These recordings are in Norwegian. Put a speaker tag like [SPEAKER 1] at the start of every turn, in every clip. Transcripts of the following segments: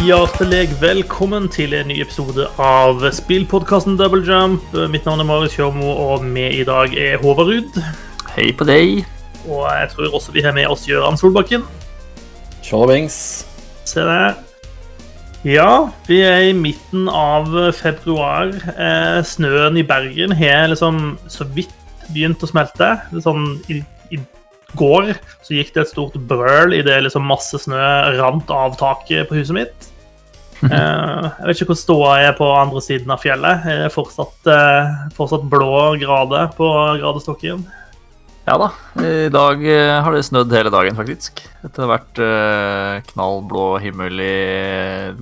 [SPEAKER 1] Hjertelig velkommen til en ny episode av spillpodkasten Double Jump. Mitt navn er Marius Kjørmo, og med i dag er Håvard Ruud.
[SPEAKER 2] Hei på deg.
[SPEAKER 1] Og jeg tror også vi har med oss Gøran Solbakken.
[SPEAKER 3] Tjallabings.
[SPEAKER 1] Se der. Ja, vi er i midten av februar. Eh, snøen i Bergen har liksom så vidt begynt å smelte. Sånn, i, I går så gikk det et stort brøl idet liksom masse snø rant av taket på huset mitt. Eh, jeg vet ikke hvor ståa er på andre siden av fjellet. Er det fortsatt, eh, fortsatt blå grade på gradestokken?
[SPEAKER 2] Ja da, i dag eh, har det snødd hele dagen, faktisk. Etter å ha vært knallblå knall himmel i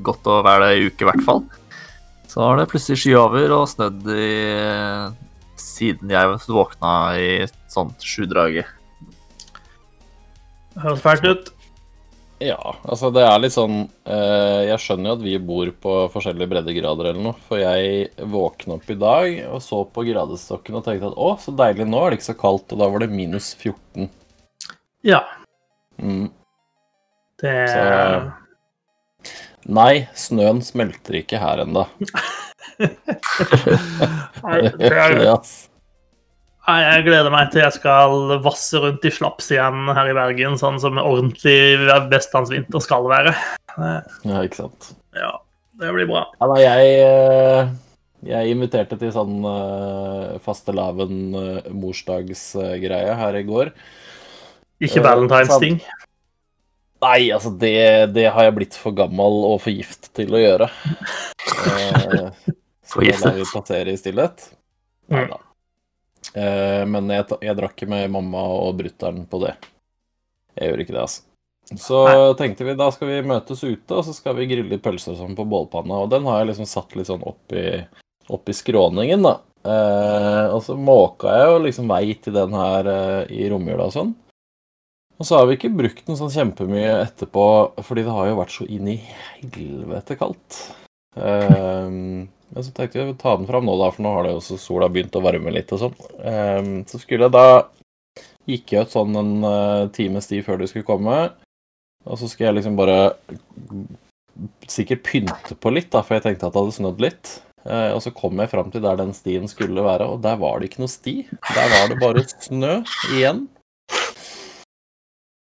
[SPEAKER 2] godt og vel ei uke, i hvert fall. Så har det plutselig sky over og snødd i siden jeg våkna i sånt sjudraget.
[SPEAKER 1] Høres fælt ut.
[SPEAKER 3] Ja, altså det er litt sånn eh, Jeg skjønner jo at vi bor på forskjellige breddegrader eller noe. For jeg våkna opp i dag og så på gradestokken og tenkte at å, så deilig, nå er det ikke så kaldt. Og da var det minus 14.
[SPEAKER 1] Ja,
[SPEAKER 3] Mm.
[SPEAKER 1] det
[SPEAKER 3] Så Nei, snøen smelter ikke her ennå.
[SPEAKER 1] Nei,
[SPEAKER 3] Det
[SPEAKER 1] det er Jeg gleder meg til jeg skal vasse rundt i slaps igjen her i Bergen, sånn som ordentlig vestlandsvinter skal være.
[SPEAKER 3] Ja, ikke sant.
[SPEAKER 1] Ja, det blir bra.
[SPEAKER 3] Ja, nei, jeg, eh, jeg inviterte til sånn uh, fastelavn-morsdagsgreie her i går.
[SPEAKER 1] Ikke
[SPEAKER 3] Eh,
[SPEAKER 1] valentinsting.
[SPEAKER 3] Nei, altså det, det har jeg blitt for gammel og for gift til å gjøre. Eh, så det lar vi passere i stillhet.
[SPEAKER 1] Nei
[SPEAKER 3] Neida. Eh, men jeg, jeg drakk ikke med mamma og brutter'n på det. Jeg gjør ikke det, altså. Så tenkte vi da skal vi møtes ute, og så skal vi grille litt pølser og sånn på bålpanna. Og den har jeg liksom satt litt sånn opp i, opp i skråningen, da. Eh, og så måka jeg jo liksom vei til den her eh, i romjula og sånn. Og så har vi ikke brukt den sånn kjempemye etterpå, fordi det har jo vært så inn i helvete kaldt. Ehm, men så tenkte jeg å ta den fram nå, da, for nå har det også sola begynt å varme litt og sånn. Ehm, så skulle jeg da Gikk jeg ut sånn en uh, times tid før du skulle komme, og så skulle jeg liksom bare sikkert pynte på litt, da, for jeg tenkte at det hadde snødd litt. Eh, og så kom jeg fram til der den stien skulle være, og der var det ikke noe sti. Der var det bare snø igjen.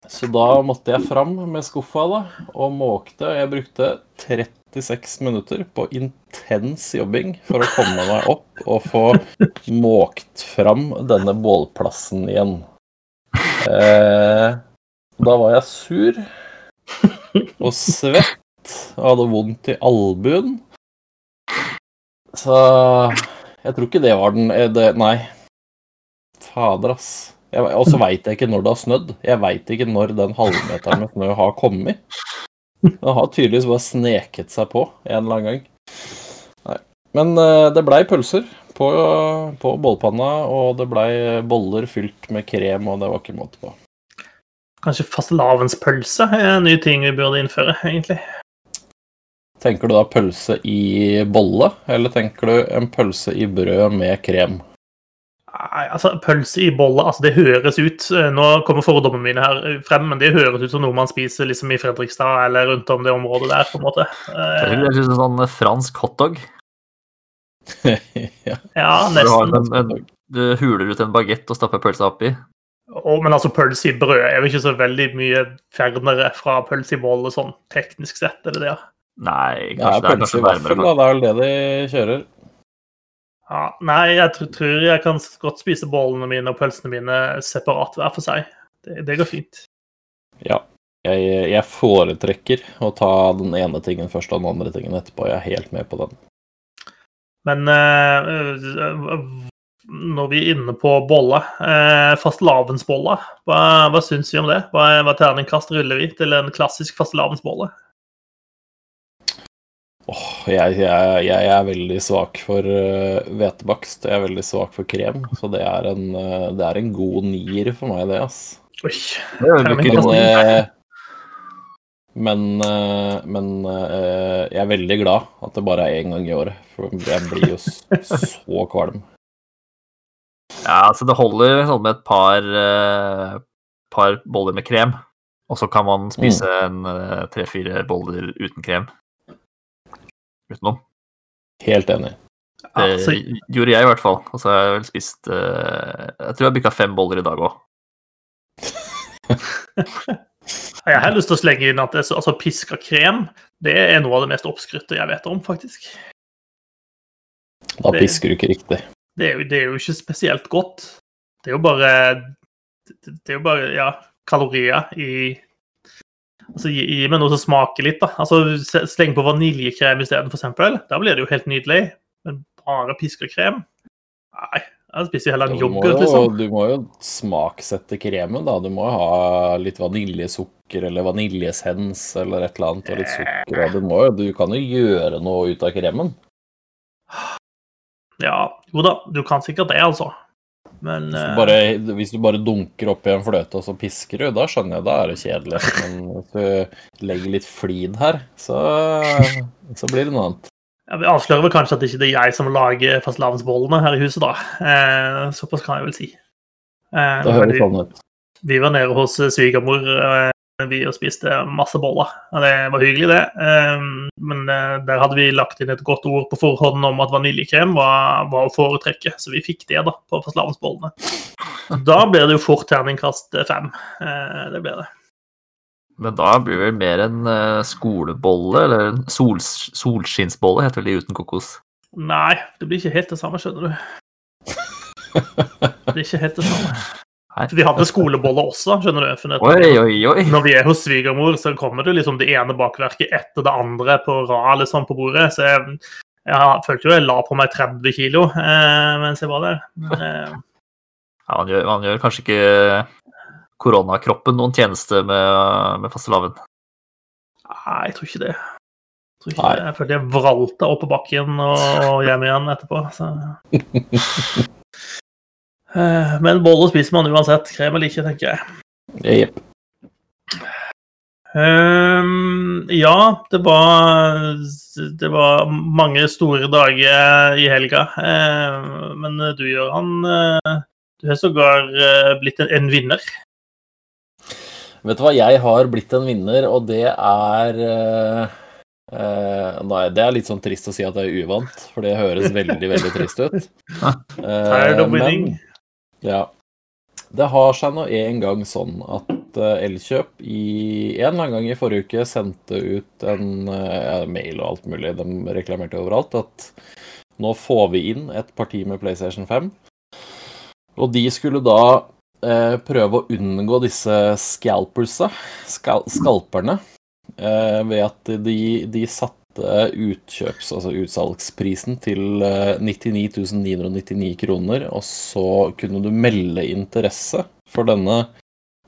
[SPEAKER 3] Så da måtte jeg fram med skuffa da, og måkte. Jeg brukte 36 minutter på intens jobbing for å komme meg opp og få måkt fram denne bålplassen igjen. Eh, da var jeg sur og svett og hadde vondt i albuen. Så jeg tror ikke det var den eh, det, Nei. Fader, ass. Og så veit jeg ikke når det har snødd. Jeg veit ikke når den halvmeteren med snø har kommet. Den har tydeligvis bare sneket seg på en eller annen gang. Nei. Men eh, det blei pølser på, på bålpanna, og det blei boller fylt med krem, og det var ikke måte på.
[SPEAKER 1] Kanskje fastelavnspølse er en ny ting vi burde innføre, egentlig.
[SPEAKER 3] Tenker du da pølse i bolle, eller tenker du en pølse i brød med krem?
[SPEAKER 1] Nei, altså, Pølse i bolle, altså det høres ut eh, Nå kommer fordommene mine her frem, men det høres ut som noe man spiser liksom i Fredrikstad eller rundt om det området der, på en måte. Det
[SPEAKER 2] Det er som sånn fransk hotdog.
[SPEAKER 3] ja.
[SPEAKER 1] ja,
[SPEAKER 2] Du, har
[SPEAKER 1] nesten.
[SPEAKER 2] en, en, du huler ut en bagett og stapper pølsa oppi.
[SPEAKER 1] Oh, men altså, pølse i brød er jo ikke så veldig mye fjernere fra pølse i bolle, sånn teknisk sett, er det det? ja?
[SPEAKER 2] Nei,
[SPEAKER 3] Det er
[SPEAKER 2] kanskje det er
[SPEAKER 3] pølse i vaffel,
[SPEAKER 2] nærmere.
[SPEAKER 3] da. Det er vel det de kjører.
[SPEAKER 1] Ja, nei, jeg tror, tror jeg kan godt spise bollene mine og pølsene mine separat hver for seg. Det, det går fint.
[SPEAKER 3] Ja. Jeg, jeg foretrekker å ta den ene tingen først og den andre tingen etterpå. Jeg er helt med på den.
[SPEAKER 1] Men eh, øh, når vi er inne på bolle, eh, fastelavnsbolle, hva, hva syns vi om det? Hva, hva terningkast ruller vi til en klassisk fastelavnsbolle?
[SPEAKER 3] Jeg, jeg, jeg er veldig svak for uh, hvetebakst. Jeg er veldig svak for krem. Så det er en, eh, det er en god nier for meg, det, ass.
[SPEAKER 1] Oi.
[SPEAKER 2] Det er
[SPEAKER 3] Men, eh, men, eh, men eh, jeg er veldig glad at det bare er én gang i året. For jeg blir jo så kvalm.
[SPEAKER 2] Ja, altså det holder sånn med et par, eh, par boller med krem. Og så kan man spise en eh, tre-fire boller uten krem. Utenom.
[SPEAKER 3] Helt enig.
[SPEAKER 2] Det
[SPEAKER 1] Ja, altså,
[SPEAKER 2] gjorde jeg i hvert fall. Og så har jeg vel spist uh, Jeg tror jeg bikka fem boller i dag òg.
[SPEAKER 1] jeg har lyst til å slenge inn at det, altså, piska krem det er noe av det mest oppskrytte jeg vet om, faktisk.
[SPEAKER 3] Da pisker du ikke riktig.
[SPEAKER 1] Det er, jo, det er jo ikke spesielt godt. Det er jo bare Det det er jo bare, ja, kalorier i Altså, gi, gi meg noe som smaker litt, da. Altså, Sleng på vaniljekrem isteden, eksempel. Da blir det jo helt nydelig. Men bare piska krem? Nei. Jeg spiser heller en yoghurt, liksom.
[SPEAKER 3] du må jo smaksette kremen, da. Du må jo ha litt vaniljesukker eller vaniljesens eller et eller annet, og litt sukker. Du, jo, du kan jo gjøre noe ut av kremen.
[SPEAKER 1] Ja, jo da, du kan sikkert det, altså. Men
[SPEAKER 3] Hvis
[SPEAKER 1] eh,
[SPEAKER 3] du bare, hvis du bare dunker oppi en fløte og så pisker du, da skjønner jeg, da er det kjedelig. Men hvis du legger litt flid her, så, så blir det noe annet.
[SPEAKER 1] Ja, vi avslører vel kanskje at det ikke er jeg som lager fastelavnsbollene her i huset, da. Eh, såpass kan jeg vel si. Eh,
[SPEAKER 3] Det høres
[SPEAKER 1] vi,
[SPEAKER 3] sånn ut.
[SPEAKER 1] vi var nede hos svigermor eh, vi og spiste masse boller. Og det var hyggelig, det. Eh, men eh, der hadde vi lagt inn et godt ord på forhånd om at vaniljekrem var, var å foretrekke, så vi fikk det da på fastelavnsbollene. Da ble det jo fort terningkast fem. Eh, det ble det.
[SPEAKER 2] Men da blir det mer en eh, skolebolle, eller en sol, solskinnsbolle, heter det uten kokos.
[SPEAKER 1] Nei, det blir ikke helt det samme, skjønner du. Det blir ikke helt det samme. Vi hadde skolebolle også, skjønner du. For
[SPEAKER 2] Oi, oi, oi!
[SPEAKER 1] når vi er hos svigermor, så kommer det liksom det ene bakverket etter det andre på rad liksom på bordet. Så jeg, jeg følte jo jeg la på meg 30 kilo eh, mens jeg var der. Eh,
[SPEAKER 2] Ja, man, gjør, man gjør kanskje ikke koronakroppen noen tjeneste med, med fastelavn.
[SPEAKER 1] nei, jeg tror ikke det. Jeg, tror ikke det. jeg følte jeg vralta opp på bakken og, og hjem igjen etterpå. Så. Eh, Men boller spiser man uansett, krem eller ikke, tenker jeg.
[SPEAKER 3] Yep.
[SPEAKER 1] Um, ja, det var Det var mange store dager i helga. Ehm, men du, Gøran, eh, du har sågar eh, blitt en, en vinner.
[SPEAKER 3] Vet du hva, jeg har blitt en vinner, og det er Nei, det er litt sånn trist å si at det er uvant, for det høres veldig, veldig trist ut. Eh,
[SPEAKER 1] Tired of winning.
[SPEAKER 3] Ja. Det har seg nå en gang sånn at eh, Elkjøp i en eller annen gang i forrige uke sendte ut en eh, ja, mail og alt mulig, de reklamerte overalt, at nå får vi inn et parti med PlayStation 5. Og de skulle da eh, prøve å unngå disse scalpersa, skal, skalperne, eh, ved at de, de satte utkjøps, altså utsalgsprisen til eh, 99 999 kroner, og så kunne du melde interesse for denne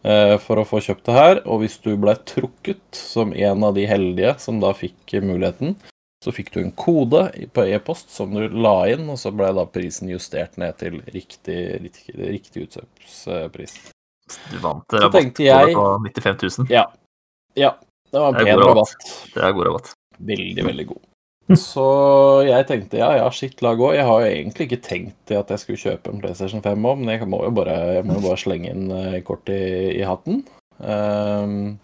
[SPEAKER 3] eh, for å få kjøpt det her, og hvis du ble trukket som en av de heldige som da fikk muligheten, så fikk du en kode på e-post som du la inn, og så ble da prisen justert ned til riktig, riktig, riktig utkjøpspris.
[SPEAKER 2] Du vant
[SPEAKER 3] rabattkode
[SPEAKER 2] rabatt på 95 000.
[SPEAKER 3] Ja. ja. Det var en pen
[SPEAKER 2] god
[SPEAKER 3] rabatt.
[SPEAKER 2] Det er god rabatt.
[SPEAKER 3] Veldig, veldig god. Så jeg tenkte ja, ja, shit, la gå. Jeg har jo egentlig ikke tenkt at jeg skulle kjøpe en PlayStation 5 òg, men jeg må jo bare, jeg må jo bare slenge inn eh, kort i, i hatten. Um,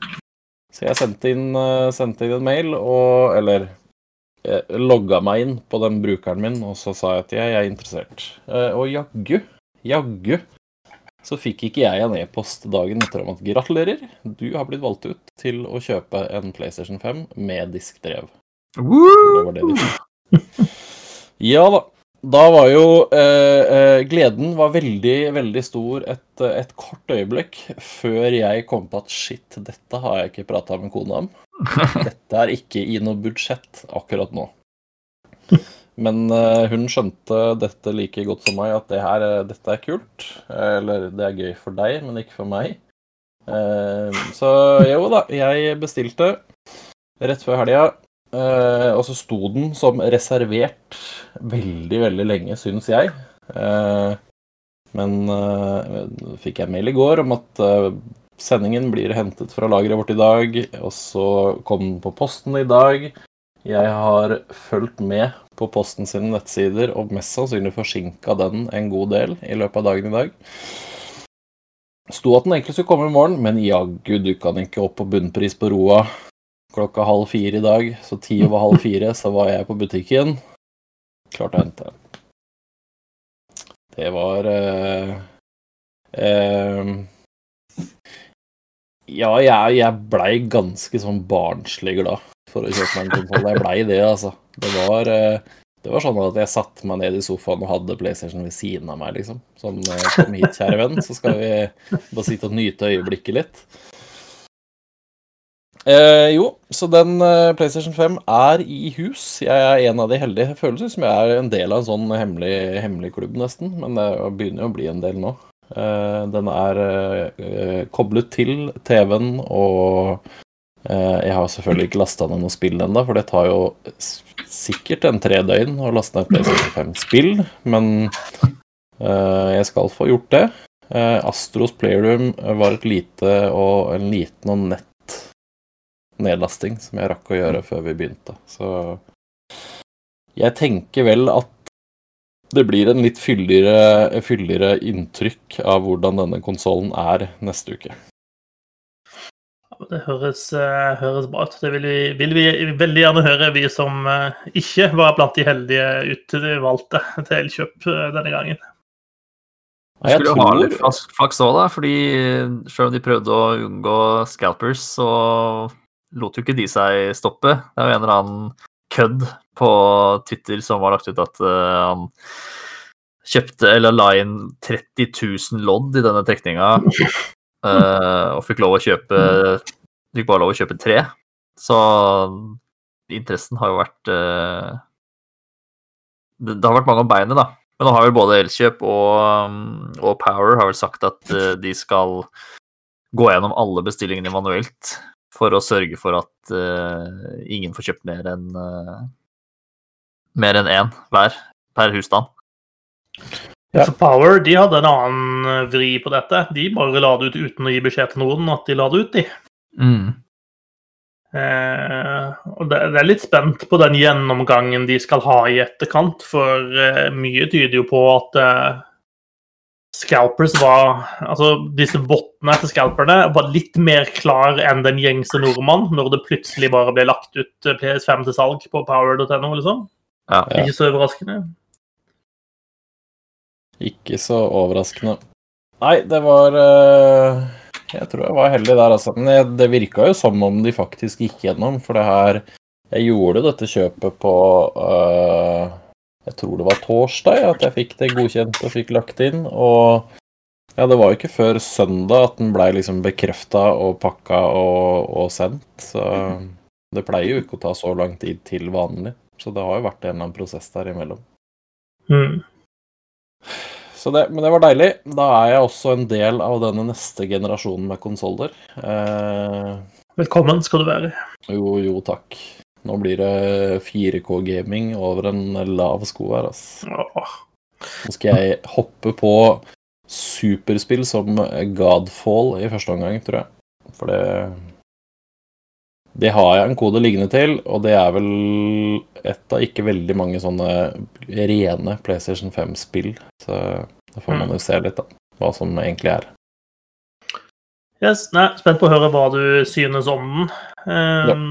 [SPEAKER 3] så jeg sendte inn, eh, sendte inn en mail, og Eller eh, logga meg inn på den brukeren min, og så sa jeg at jeg er interessert. Og jaggu, jaggu, så fikk ikke jeg en e-post dagen etter om at gratulerer, du har blitt valgt ut til å kjøpe en PlayStation 5 med diskdrev. Det var det de fikk. Ja da. Da var jo eh, eh, Gleden var veldig, veldig stor et, et kort øyeblikk før jeg kom på at shit, dette har jeg ikke prata med kona om. Dette er ikke i noe budsjett akkurat nå. Men eh, hun skjønte dette like godt som meg, at det her, eh, dette er kult. Eller det er gøy for deg, men ikke for meg. Eh, så jo da, jeg bestilte rett før helga. Eh, og så sto den som reservert veldig, veldig lenge, syns jeg. Eh, men eh, fikk jeg mail i går om at eh, sendingen blir hentet fra lageret vårt i dag, og så kom den på posten i dag. Jeg har fulgt med på Posten sine nettsider og mest sannsynlig forsinka den en god del i løpet av dagen i dag. Sto at den egentlig skulle komme i morgen, men jaggu dukka den ikke opp på bunnpris på roa klokka halv fire i dag, så ti over halv fire så var jeg på butikken. klart å hente den. Det var eh, eh, Ja, jeg, jeg blei ganske sånn barnslig glad for å kjøpe meg en konsoll. Jeg blei det, altså. Det var, eh, det var sånn at jeg satte meg ned i sofaen og hadde PlayStation ved siden av meg, liksom. Sånn eh, Kom hit, kjære venn, så skal vi bare sitte og nyte øyeblikket litt. Eh, jo, så den eh, PlayStation 5 er i hus. Jeg er en av de heldige. Det føles som jeg er en del av en sånn hemmelig, hemmelig klubb, nesten. Men det begynner jo å bli en del nå. Eh, den er eh, koblet til TV-en, og jeg har selvfølgelig ikke lasta ned noe spill ennå, for det tar jo sikkert en tre døgn å laste ned PlayStation 5-spill. Men eh, jeg skal få gjort det. Eh, Astros Playroom var et lite og en liten og nett nedlasting som jeg rakk å gjøre før vi begynte. Så jeg tenker vel at det blir en litt fyldigere, fyldigere inntrykk av hvordan denne konsollen er neste uke.
[SPEAKER 1] Det høres, eh, høres bra ut. Det vil vi, vil vi veldig gjerne høre, vi som eh, ikke var blant de heldige utvalgte til Elkjøp eh, denne gangen.
[SPEAKER 3] Nei, jeg
[SPEAKER 2] Skulle jo ha litt flaks- òg, da, fordi selv om de prøvde å unngå scalpers, så lot jo ikke de seg stoppe. Det er jo en eller annen kødd på Twitter som var lagt ut at han kjøpte eller la inn 30 000 lodd i denne trekninga, eh, og fikk lov å kjøpe Fikk bare lov å kjøpe tre. Så interessen har jo vært uh, det, det har vært mange om beinet, da. Men nå har vel både Elkjøp og, um, og Power har vel sagt at uh, de skal gå gjennom alle bestillingene manuelt for å sørge for at ingen får kjøpt mer enn uh, mer enn én hver per husstand.
[SPEAKER 3] Ja.
[SPEAKER 1] Power de hadde en annen eh, vri på dette. De bare la det ut uten å gi beskjed til noen at de la det ut, de. Eh, og det, det er litt spent på den gjennomgangen de skal ha i etterkant, for eh, mye tyder jo på at eh, scalpers var Altså disse bottene til scalperne var litt mer klar enn den gjengse nordmann, når det plutselig bare ble lagt ut eh, PS5 til salg på power.no, liksom.
[SPEAKER 2] Ja.
[SPEAKER 3] Ja.
[SPEAKER 1] Ikke så overraskende.
[SPEAKER 3] Ikke så overraskende. Nei, det var eh, Jeg tror jeg var heldig der, altså. Men det virka jo som om de faktisk gikk gjennom, for det her Jeg gjorde dette kjøpet på eh, Jeg tror det var torsdag at jeg fikk det godkjent og fikk lagt inn. Og ja, det var jo ikke før søndag at den blei liksom bekrefta og pakka og, og sendt. Så det pleier jo ikke å ta så lang tid til vanlig. Så det har jo vært en eller annen prosess der imellom.
[SPEAKER 1] Mm.
[SPEAKER 3] Så det, men det var deilig. Da er jeg også en del av denne neste generasjonen med konsoller. Eh,
[SPEAKER 1] Velkommen skal du være.
[SPEAKER 3] jo, jo, takk. Nå blir det 4K-gaming over en lav sko her,
[SPEAKER 1] altså.
[SPEAKER 3] Nå skal jeg hoppe på superspill som Godfall i første omgang, tror jeg. For det Det har jeg en kode liggende til, og det er vel et av ikke veldig mange sånne rene PlayStation 5-spill. Så da får man jo se litt, da. Hva som egentlig er.
[SPEAKER 1] Yes, nei, Spent på å høre hva du synes om den. Ehm,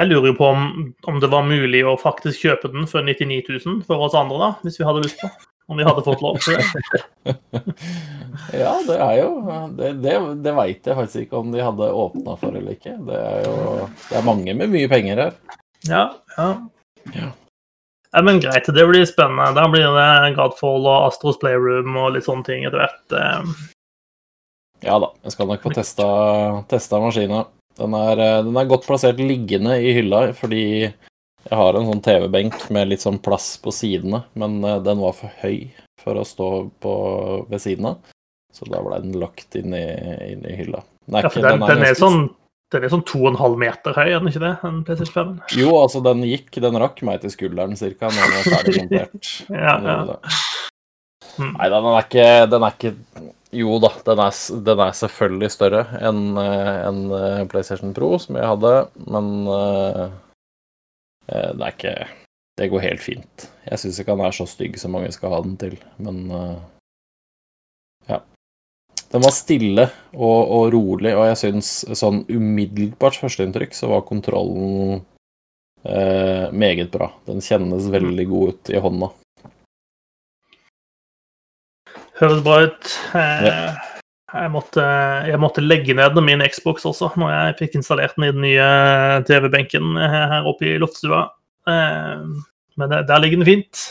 [SPEAKER 1] Jeg lurer jo på om, om det var mulig å faktisk kjøpe den for 99 000 for oss andre, da, hvis vi hadde lyst på. Om vi hadde fått lov til det.
[SPEAKER 3] Ja, det er jo Det, det, det veit jeg faktisk ikke om de hadde åpna for eller ikke. Det er jo Det er mange med mye penger her.
[SPEAKER 1] Ja, ja.
[SPEAKER 3] Ja.
[SPEAKER 1] ja men greit, det blir spennende. Da blir det Godfall og Astros Playroom og litt sånne ting etter hvert. Ehm,
[SPEAKER 3] Ja da, jeg skal nok få testa, testa maskina. Den er, eh, den er godt plassert liggende i hylla, fordi jeg har en sånn TV-benk med litt sånn plass på sidene, men eh, den var for høy for å stå på, ved siden av. Så da ble den lagt inn i, inn i hylla. Den er,
[SPEAKER 1] ja,
[SPEAKER 3] ikke,
[SPEAKER 1] den, den, er
[SPEAKER 3] ganske-
[SPEAKER 1] sånn, den er sånn 2,5 meter høy, er den ikke det? Den PlayStation 5?
[SPEAKER 3] Jo, altså, den gikk, den rakk meg til skulderen cirka når den var ferdig montert.
[SPEAKER 1] Ja, ja. Mm.
[SPEAKER 3] Nei, den er ikke, den er ikke Jo da, den er, den er selvfølgelig større enn en eh, PlayStation Pro, som jeg hadde, men eh, eh, det er ikke Det går helt fint. Jeg syns ikke han er så stygg som mange skal ha den til, men eh, ja. den var stille og, og rolig, og jeg syns sånn umiddelbart førsteinntrykk så var kontrollen eh, meget bra. Den kjennes veldig god ut i hånda.
[SPEAKER 1] Høres bra ut. Eh, jeg, måtte, jeg måtte legge ned min Xbox også, når jeg fikk installert den i den nye TV-benken her oppe i loftstua. Eh, men der ligger den fint.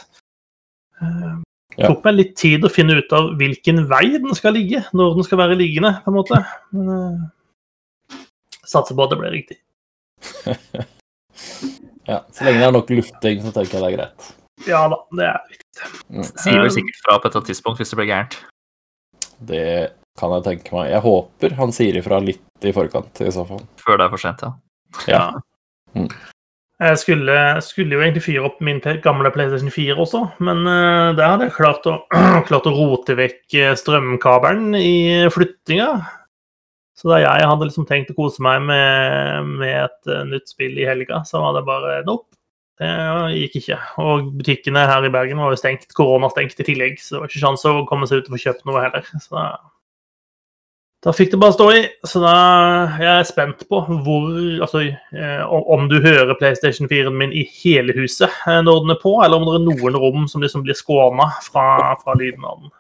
[SPEAKER 1] Eh, det tok meg litt tid å finne ut av hvilken vei den skal ligge, når den skal være liggende, på en måte. Men eh, satser på at det blir riktig.
[SPEAKER 3] Ja, Så lenge det er nok lufting, så tenker jeg det er greit.
[SPEAKER 1] Ja da, det er viktig.
[SPEAKER 2] Sier vel sikkert fra på et tidspunkt hvis det blir gærent.
[SPEAKER 3] Det kan jeg tenke meg. Jeg håper han sier ifra litt i forkant, i så fall.
[SPEAKER 2] Før det er for sent, ja.
[SPEAKER 3] Ja.
[SPEAKER 1] Mm. Jeg skulle, skulle jo egentlig fyre opp min gamle PlayStation 4 også, men uh, der hadde jeg klart å, klart å rote vekk eh, strømkabelen i flyttinga. Så da jeg hadde liksom tenkt å kose meg med, med et eh, nytt spill i helga, så var det bare nope. Det gikk ikke. Og butikkene her i Bergen var jo stengt, koronastengt i tillegg, så det var ikke sjanse å komme seg ut og få kjøpt noe heller. Så da, fikk det bare stå i. Så da jeg er spent på hvor Altså eh, om du hører PlayStation 4-en min i hele huset eh, når den er på, eller om det er noen rom som liksom blir skåna fra, fra lyden av den.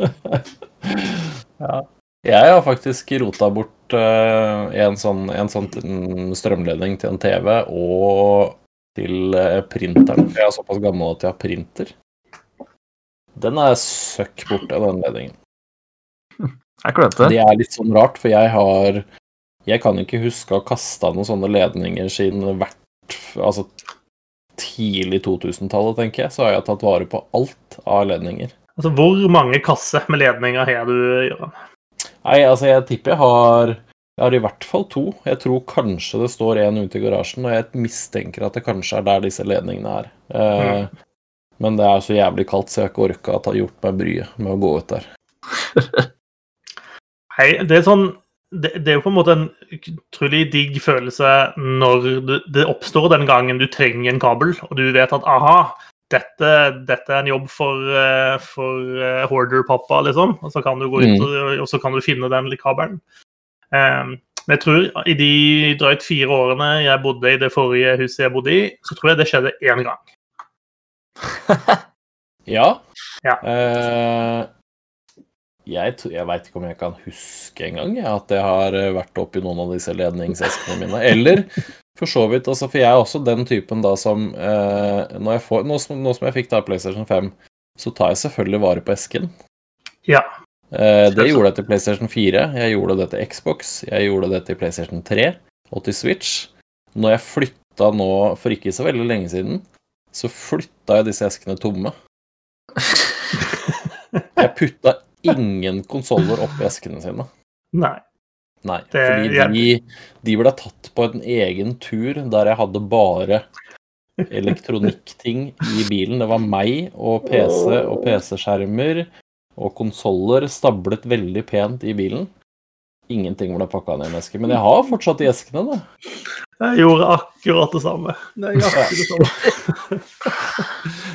[SPEAKER 3] Jeg har faktisk rota bort eh, en, sånn, en sånn strømledning til en TV og til printeren. Jeg er såpass gammel at jeg har printer. Den er søkk borte, den ledningen.
[SPEAKER 2] Jeg klønete.
[SPEAKER 3] Det er litt sånn rart, for jeg har Jeg kan ikke huske å ha kasta noen sånne ledninger siden hvert Altså tidlig 2000-tallet, tenker jeg, så har jeg tatt vare på alt av ledninger.
[SPEAKER 1] Altså, Hvor mange kasser med ledninger har du, Gøran?
[SPEAKER 3] Nei, altså, jeg tipper jeg har Jeg har i hvert fall to. Jeg tror kanskje det står en ute i garasjen, og jeg mistenker at det kanskje er der disse ledningene er. Eh, Men det er så jævlig kaldt, så jeg har ikke orka å ta gjort meg bryet med å gå ut der.
[SPEAKER 1] Hei, det er sånn det, det er jo på en måte en utrolig digg følelse når det, det oppstår den gangen du trenger en kabel, og du vet at aha, dette, dette er en jobb for, eh, for eh, hoarder-pappa, liksom. Og så kan du gå ut
[SPEAKER 3] Mm.
[SPEAKER 1] og, og så kan du finne den kabelen. Um, men jeg tror i de drøyt fire årene jeg bodde i det forrige huset jeg bodde i, så tror jeg det skjedde én gang.
[SPEAKER 3] Ja.
[SPEAKER 1] Ja.
[SPEAKER 3] Eh, jeg jeg veit ikke om jeg kan huske engang jeg, at jeg har eh, vært oppi noen av disse ledningseskene mine. Eller for så vidt, altså, for jeg er også den typen da som eh, når jeg får, nå, som, nå som jeg fikk da PlayStation 5, så tar jeg selvfølgelig vare på esken.
[SPEAKER 1] Ja.
[SPEAKER 3] Eh, det gjorde jeg til PlayStation 4, jeg gjorde det til Xbox, jeg gjorde det til PlayStation 3 og til Switch. Når jeg flytta nå for ikke så veldig lenge siden, så flytta jeg disse eskene tomme. Jeg putta ingen konsoller oppi eskene sine.
[SPEAKER 1] Nei.
[SPEAKER 3] Nei,
[SPEAKER 1] Det-
[SPEAKER 3] fordi de, de ble tatt på en egen tur der jeg hadde bare elektronikkting i bilen. Det var meg og PC og PC-skjermer og konsoller stablet veldig pent i bilen. Ingenting ble pakka ned i en eske. Men jeg har fortsatt i eskene, da.
[SPEAKER 1] Jeg gjorde akkurat det samme. Det er akkurat det samme.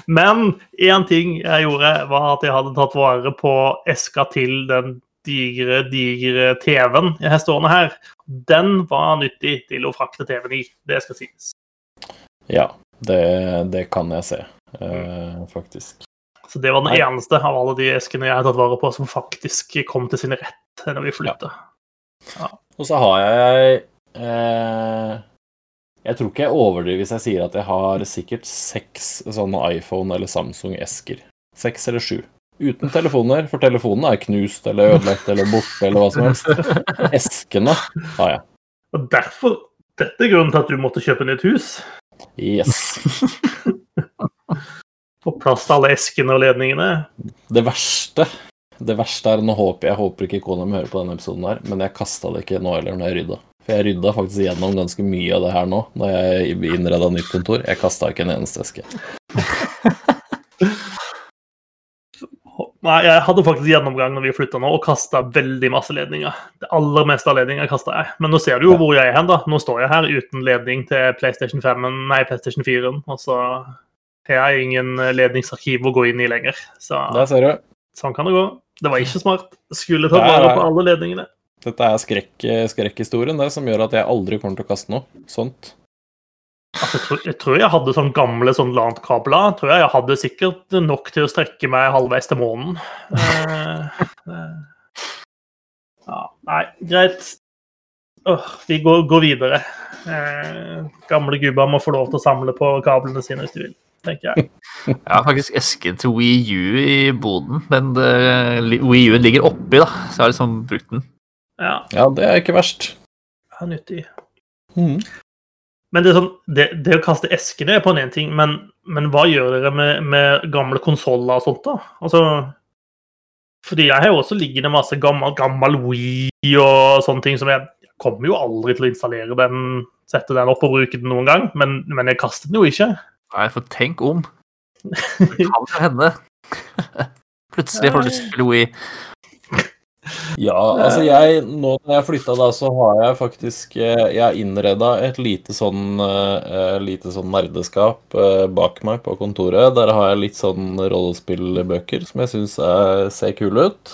[SPEAKER 1] Men én ting jeg gjorde, var at jeg hadde tatt vare på eska til den digre, digre TV-en jeg har stående her. Den var nyttig til å frakte TV-en i, det skal sies.
[SPEAKER 3] Ja, det, det kan jeg se, eh, faktisk.
[SPEAKER 1] Så det var den eneste av alle de eskene jeg har tatt vare på, som faktisk kom til sin rett når vi flytta.
[SPEAKER 3] Og så har jeg eh, Jeg tror ikke jeg overdriver hvis jeg sier at jeg har sikkert seks sånne iPhone- eller Samsung-esker. Seks eller sju. Uten telefoner, for telefonene er knust eller ødelagt eller borte eller hva som helst. Eskene har jeg.
[SPEAKER 1] Og derfor Dette er grunnen til at du måtte kjøpe nytt hus.
[SPEAKER 3] Yes.
[SPEAKER 1] Få plass til alle eskene og ledningene.
[SPEAKER 3] Det verste Det verste er Nå håper jeg håper ikke kona mi hører på denne episoden her, men jeg kasta det ikke nå heller når jeg rydda. For jeg rydda faktisk gjennom ganske mye av det her nå, da jeg innreda nytt kontor. Jeg kasta ikke en eneste eske.
[SPEAKER 1] Nei, jeg hadde faktisk gjennomgang når vi flytta nå, og kasta veldig masse ledninger. Det aller meste av ledninger kasta jeg. Men nå ser du jo hvor jeg er hen, da. Nå står jeg her uten ledning til PlayStation 5, nei, PlayStation 4, og så har jeg ingen ledningsarkiv å gå inn i lenger. Så
[SPEAKER 3] Der ser du.
[SPEAKER 1] sånn kan det gå. Det var ikke smart. Skulle ta vare på alle ledningene.
[SPEAKER 3] Dette er skrekk, skrekkhistorien, det, som gjør at jeg aldri kommer til å kaste noe sånt.
[SPEAKER 1] Altså, jeg, tror, jeg, tror, jeg hadde sånn gamle sånn LANT-kabler. Tror jeg jeg hadde sikkert nok til å strekke meg halvveis til månen. Eh, eh. Ja, nei, greit. Åh, vi går, går videre. Eh, gamle gubber må få lov til å samle på kablene sine hvis de vil, tenker jeg.
[SPEAKER 2] Jeg har faktisk esken til Wii U i boden, men det, Wii U-en ligger oppi, da, så jeg har liksom brukt den.
[SPEAKER 1] Ja.
[SPEAKER 3] ja, det er ikke verst.
[SPEAKER 1] Det er nyttig.
[SPEAKER 3] Mm.
[SPEAKER 1] Men det, er sånn, det, det, å kaste eskene er på en én ting, men, men, hva gjør dere med, med gamle konsoller og sånt, da? Altså Fordi jeg har jo også liggende masse gammel, gammel Wii og sånne ting som jeg, jeg kommer jo aldri til å installere den, sette den opp og bruke den noen gang, men, men jeg kaster den jo ikke.
[SPEAKER 2] Nei, for tenk om. Det kan jo hende. Plutselig får du lyst til å spille Wii.
[SPEAKER 3] Ja, altså jeg Nå når jeg flytta, da, så har jeg faktisk eh, Jeg har innreda et lite sånn uh, lite sånn nerdeskap bak meg på kontoret. Der har jeg litt sånn rollespillbøker som jeg syns ser kule ut.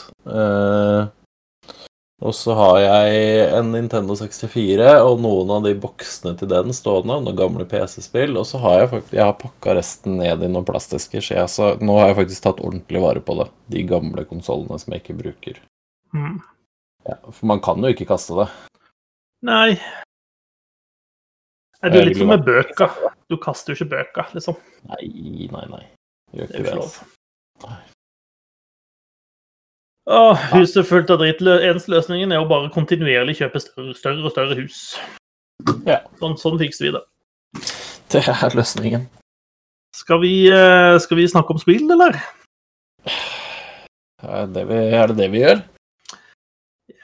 [SPEAKER 3] Og så har jeg en Nintendo 64 og noen av de boksene til den stående. Noen gamle PC-spill. Og så har jeg faktisk Jeg har pakka resten ned i noen plastesker. Så, jeg, så nå har jeg faktisk tatt ordentlig vare på det. De gamle konsollene som jeg ikke bruker.
[SPEAKER 1] Mm.
[SPEAKER 3] Ja, for man kan jo ikke kaste det.
[SPEAKER 1] Nei. Er du litt som med bøker? Du kaster jo ikke bøker, liksom.
[SPEAKER 3] Nei, nei, nei. Gjør ikke
[SPEAKER 1] det. Altså. Åh, huset fullt av dritt. Eneste løsningen er å bare kontinuerlig kjøpe større, større og større hus.
[SPEAKER 3] Ja.
[SPEAKER 1] Sånn, sånn fikser vi det.
[SPEAKER 3] Det er løsningen.
[SPEAKER 1] Skal vi, eh, skal vi snakke om spill, eller?
[SPEAKER 3] Er det, vi, er det det vi gjør?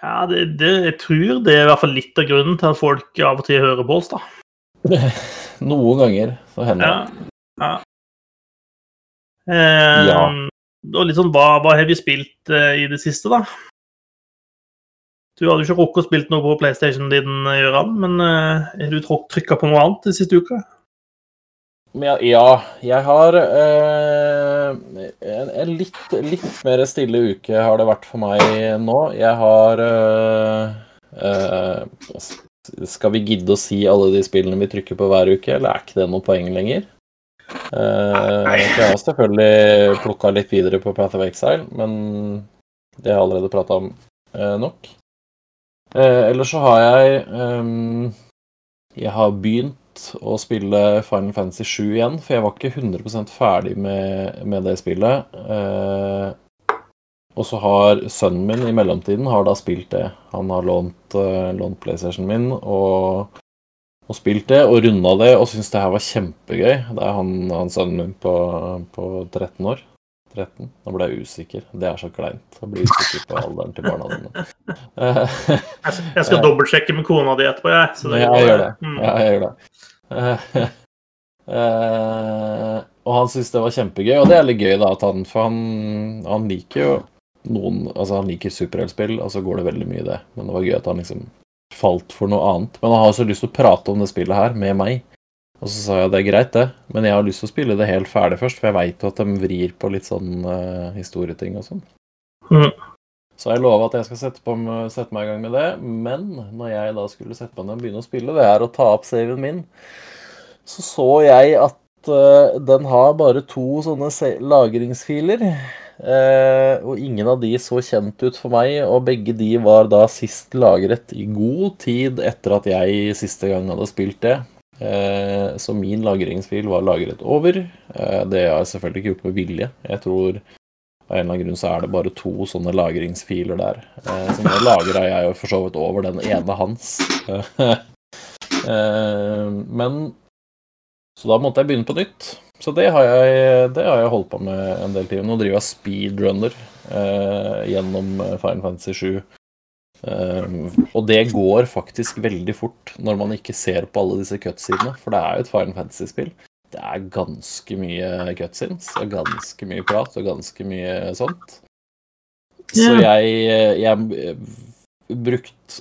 [SPEAKER 1] Ja, det, det, jeg tror det er i hvert fall litt av grunnen til at folk av og til hører på oss, da.
[SPEAKER 3] Noen ganger så hender det.
[SPEAKER 1] Ja. ja. Eh,
[SPEAKER 3] Ja.
[SPEAKER 1] Og litt sånn, hva, hva har vi spilt eh, i det siste, da? Du hadde jo ikke rukket å spille noe på PlayStation din, Gøran, men eh, har du trykka på noe annet de siste uka?
[SPEAKER 3] Ja, ja, jeg har eh, en, litt, litt mer stille uke har det vært for meg nå. Jeg har uh, Skal vi gidde å si alle de spillene vi trykker på hver uke, eller er ikke det noe poeng lenger? Uh, jeg har selvfølgelig plukka litt videre på Path of Exile, men det har jeg allerede prata om uh, nok. Uh, ellers så har jeg um, Jeg har begynt å spille Final Fantasy 7 igjen, for jeg var ikke 100% ferdig med, med det spillet. Eh, og så har sønnen min i mellomtiden har da spilt det. Han har lånt, uh, lånt PlayStation min og, og, spilt det, og runda det, og syntes det her var kjempegøy. Det er han, han sønnen min på, på 13 år. 13. Nå ble jeg usikker. Det er så kleint å bli usikker på alderen til barna dine.
[SPEAKER 1] jeg skal dobbeltsjekke med kona di etterpå, jeg.
[SPEAKER 3] Så det, ja, jeg gjør det. Mm. Ja, jeg gjør det. Uh, og han syntes det var kjempegøy, og det er litt gøy, da, at han, for han, han liker jo noen Altså, han liker superheltspill, og så går det veldig mye i det. Men det var gøy at han liksom falt for noe annet. Men han har også lyst til å prate om det spillet her med meg. Og så sa jeg det er greit, det, men jeg har lyst til å spille det helt ferdig først, for jeg veit jo at de vrir på litt sånn uh, historieting og sånn.
[SPEAKER 1] Mm.
[SPEAKER 3] Så jeg lova at jeg skal sette, på, sette, meg i gang med det. Men når jeg da skulle sette meg ned og begynne å spille det her og ta opp saven min, så så jeg at uh, den har bare to sånne lagringsfiler. Uh, og ingen av de så kjent ut for meg, og begge de var da sist lagret i god tid etter at jeg siste gang hadde spilt det. Uh, så min lagringsfil var lagret over. det har jeg selvfølgelig ikke gjort med vilje. Jeg tror av en eller annen grunn så er det bare to sånne lagringsfiler der. Eh, så nå lagra jeg jo for så vidt over den ene hans. eh, men Så da måtte jeg begynne på nytt. Så det har jeg, det har jeg holdt på med en del tid. Nå driver jeg speedrunner eh, gjennom Final Fantasy 7. og det går faktisk veldig fort når man ikke ser på alle disse cutsidene, for det er jo et Fine Fantasy-spill det er ganske mye cutsins og ganske mye prat og ganske mye sånt. Så jeg, jeg brukt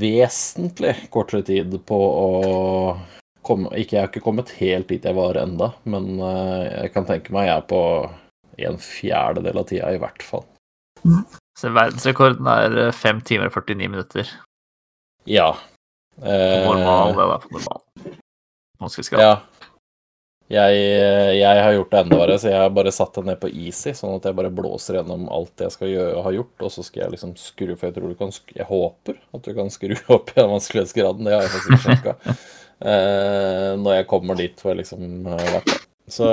[SPEAKER 3] vesentlig kortere tid på å komme ikke, Jeg har ikke kommet helt dit jeg var enda, men jeg kan tenke meg jeg er på en fjerdedel av tida i hvert fall.
[SPEAKER 2] Så verdensrekorden er eh, 5 timer og 49 minutter.
[SPEAKER 3] Ja.
[SPEAKER 2] På normal,
[SPEAKER 3] Eh,
[SPEAKER 2] det da, på normal.
[SPEAKER 3] Ja. Jeg, jeg har gjort det enda verre, så jeg har bare satt det ned på easy, sånn at jeg bare blåser gjennom alt jeg skal gjøre, ha gjort, og så skal jeg liksom skru, for jeg tror du kan skru... Jeg håper at du kan skru opp igjen vanskelighetsgraden, det har jeg faktisk sjekka. Eh, når jeg kommer dit hvor jeg liksom har vært. Så,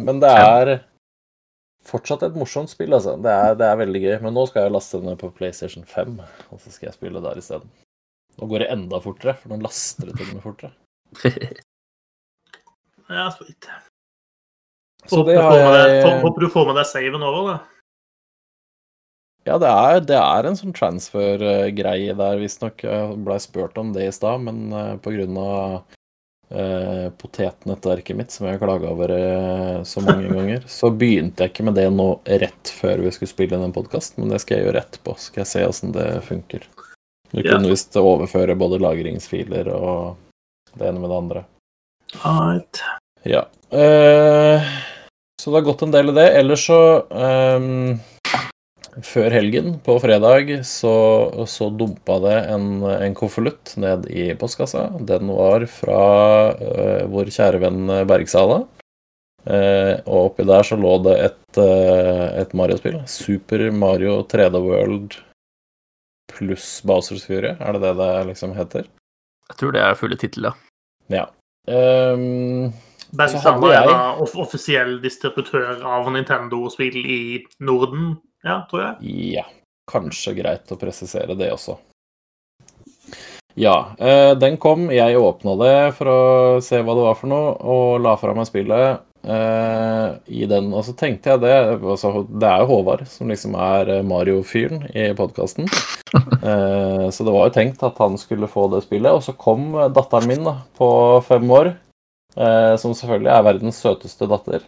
[SPEAKER 3] men det er fortsatt et morsomt spill, altså. Det er, det er veldig gøy. Men nå skal jeg laste den ned på PlayStation 5, og så skal jeg spille der isteden. Nå går det enda fortere, for nå laster det til og med fortere.
[SPEAKER 1] Ja.
[SPEAKER 3] Så
[SPEAKER 1] Håper
[SPEAKER 3] det har jeg
[SPEAKER 1] Håper du får med deg saven over, da.
[SPEAKER 3] Ja, det er, det er en sånn transfer-greie der, visstnok. Jeg blei spurt om det i stad, men pga. på grunn av eh, potetnettverket mitt, som jeg har klaga over eh, så mange ganger, så begynte jeg ikke med det nå rett før vi skulle spille den podkasten, men det skal jeg gjøre etterpå. Så skal jeg se åssen det funker. Du
[SPEAKER 1] Ja.
[SPEAKER 3] kunne visst overføre både lagringsfiler og det ene med det andre.
[SPEAKER 1] Right.
[SPEAKER 3] Ja. Eh, så det har gått en del i det. Ellers så ehm, Før helgen, på fredag, så, så dumpa det en, en konvolutt ned i postkassa. Den var fra uh, vår kjære venn Bergsala. Uh, og oppi der så lå det et, uh, et Mario-spill. Super Mario 3D World pluss Bowsers Fury. Er det det det liksom heter?
[SPEAKER 2] Jeg tror det er fulle tittel, ja.
[SPEAKER 3] Ja. Um,
[SPEAKER 1] Bergsala er da offisiell distributør av Nintendo-spill i Norden, ja, tror jeg.
[SPEAKER 3] Ja, kanskje greit å presisere det også. Ja, eh, den kom. Jeg åpna det for å se hva det var for noe, og la fra meg spillet eh, i den. Og så tenkte jeg det altså, Det er jo Håvard som liksom er eh, Mario-fyren i podkasten. Eh, så det var jo tenkt at han skulle få det spillet. Og så kom datteren min da, på fem år, eh, som selvfølgelig er verdens søteste datter.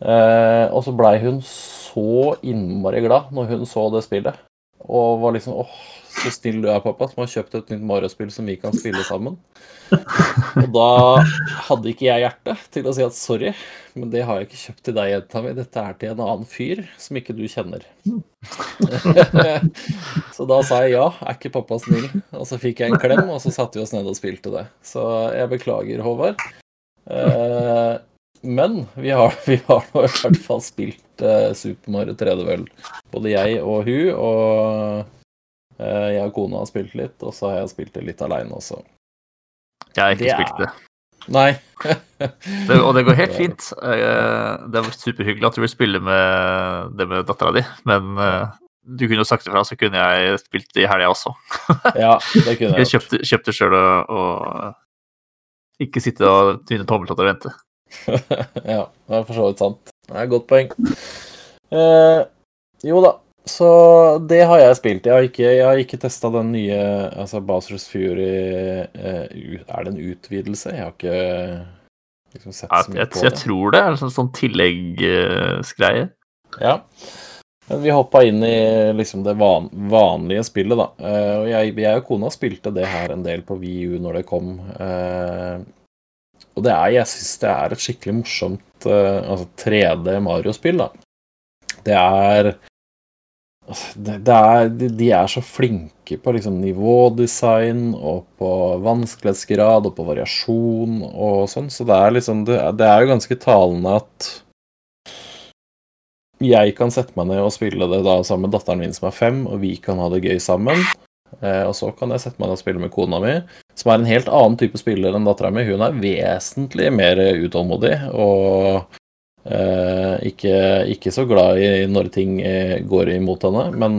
[SPEAKER 3] Eh, og så blei hun så innmari glad når hun så det spillet. Og var liksom åh, så snill du er, pappa, som har kjøpt et nytt Mario-spill som vi kan spille sammen. Og da hadde ikke jeg hjerte til å si at sorry, men det har jeg ikke kjøpt til deg, jenta mi. Dette er til en annen fyr som ikke du kjenner. så da sa jeg ja, er ikke pappa snill? Og så fikk jeg en klem, og så satte vi oss ned og spilte det. Så jeg beklager, Håvard. Eh, men vi har, vi har nå i hvert fall spilt eh, Super Mario 3D World. Både jeg og hun, og eh, jeg og kona har spilt litt, og så har jeg spilt det litt aleine også.
[SPEAKER 2] Jeg har ikke
[SPEAKER 3] Det er-
[SPEAKER 2] spilt det.
[SPEAKER 3] Nei.
[SPEAKER 2] det. Og det går helt fint. Eh, Det var superhyggelig at du vil spille med det med dattera di, men du kunne jo sagt ifra, så kunne jeg spilt det i helga også.
[SPEAKER 3] Ja, det kunne
[SPEAKER 2] Jeg
[SPEAKER 3] jeg gjort.
[SPEAKER 2] kjøpte, kjøpte sjøl og, og ikke sitte og tvinne tommeltotter og vente.
[SPEAKER 3] ja, det er for så vidt sant. Det er et godt poeng. Eh, jo da, så det har jeg spilt. Jeg har ikke, jeg har ikke testa den nye altså Basers Fury eh, Er det en utvidelse? Jeg har ikke liksom sett så mye
[SPEAKER 2] jeg,
[SPEAKER 3] på
[SPEAKER 2] jeg tror det er en sånn, sånn tilleggsgreie.
[SPEAKER 3] Ja. Men vi hoppa inn i liksom det van, vanlige spillet, da. Eh, og jeg, jeg og kona spilte det her en del på VU når det kom. Eh, og det er, jeg syns det er et skikkelig morsomt uh, altså 3D Mario-spill, da. Det er altså, det, er, de, er så flinke på liksom nivådesign og på vanskelighetsgrad og på variasjon og sånn, så det er liksom Det, det er jo ganske talende at jeg kan sette meg ned og spille det da sammen med datteren min som er fem, og vi kan ha det gøy sammen. Eh, og så kan jeg sette meg ned og spille med kona mi, som er en helt annen type spiller enn dattera mi. Hun er vesentlig mer utålmodig og eh, ikke, ikke så glad i når ting eh, går imot henne. Men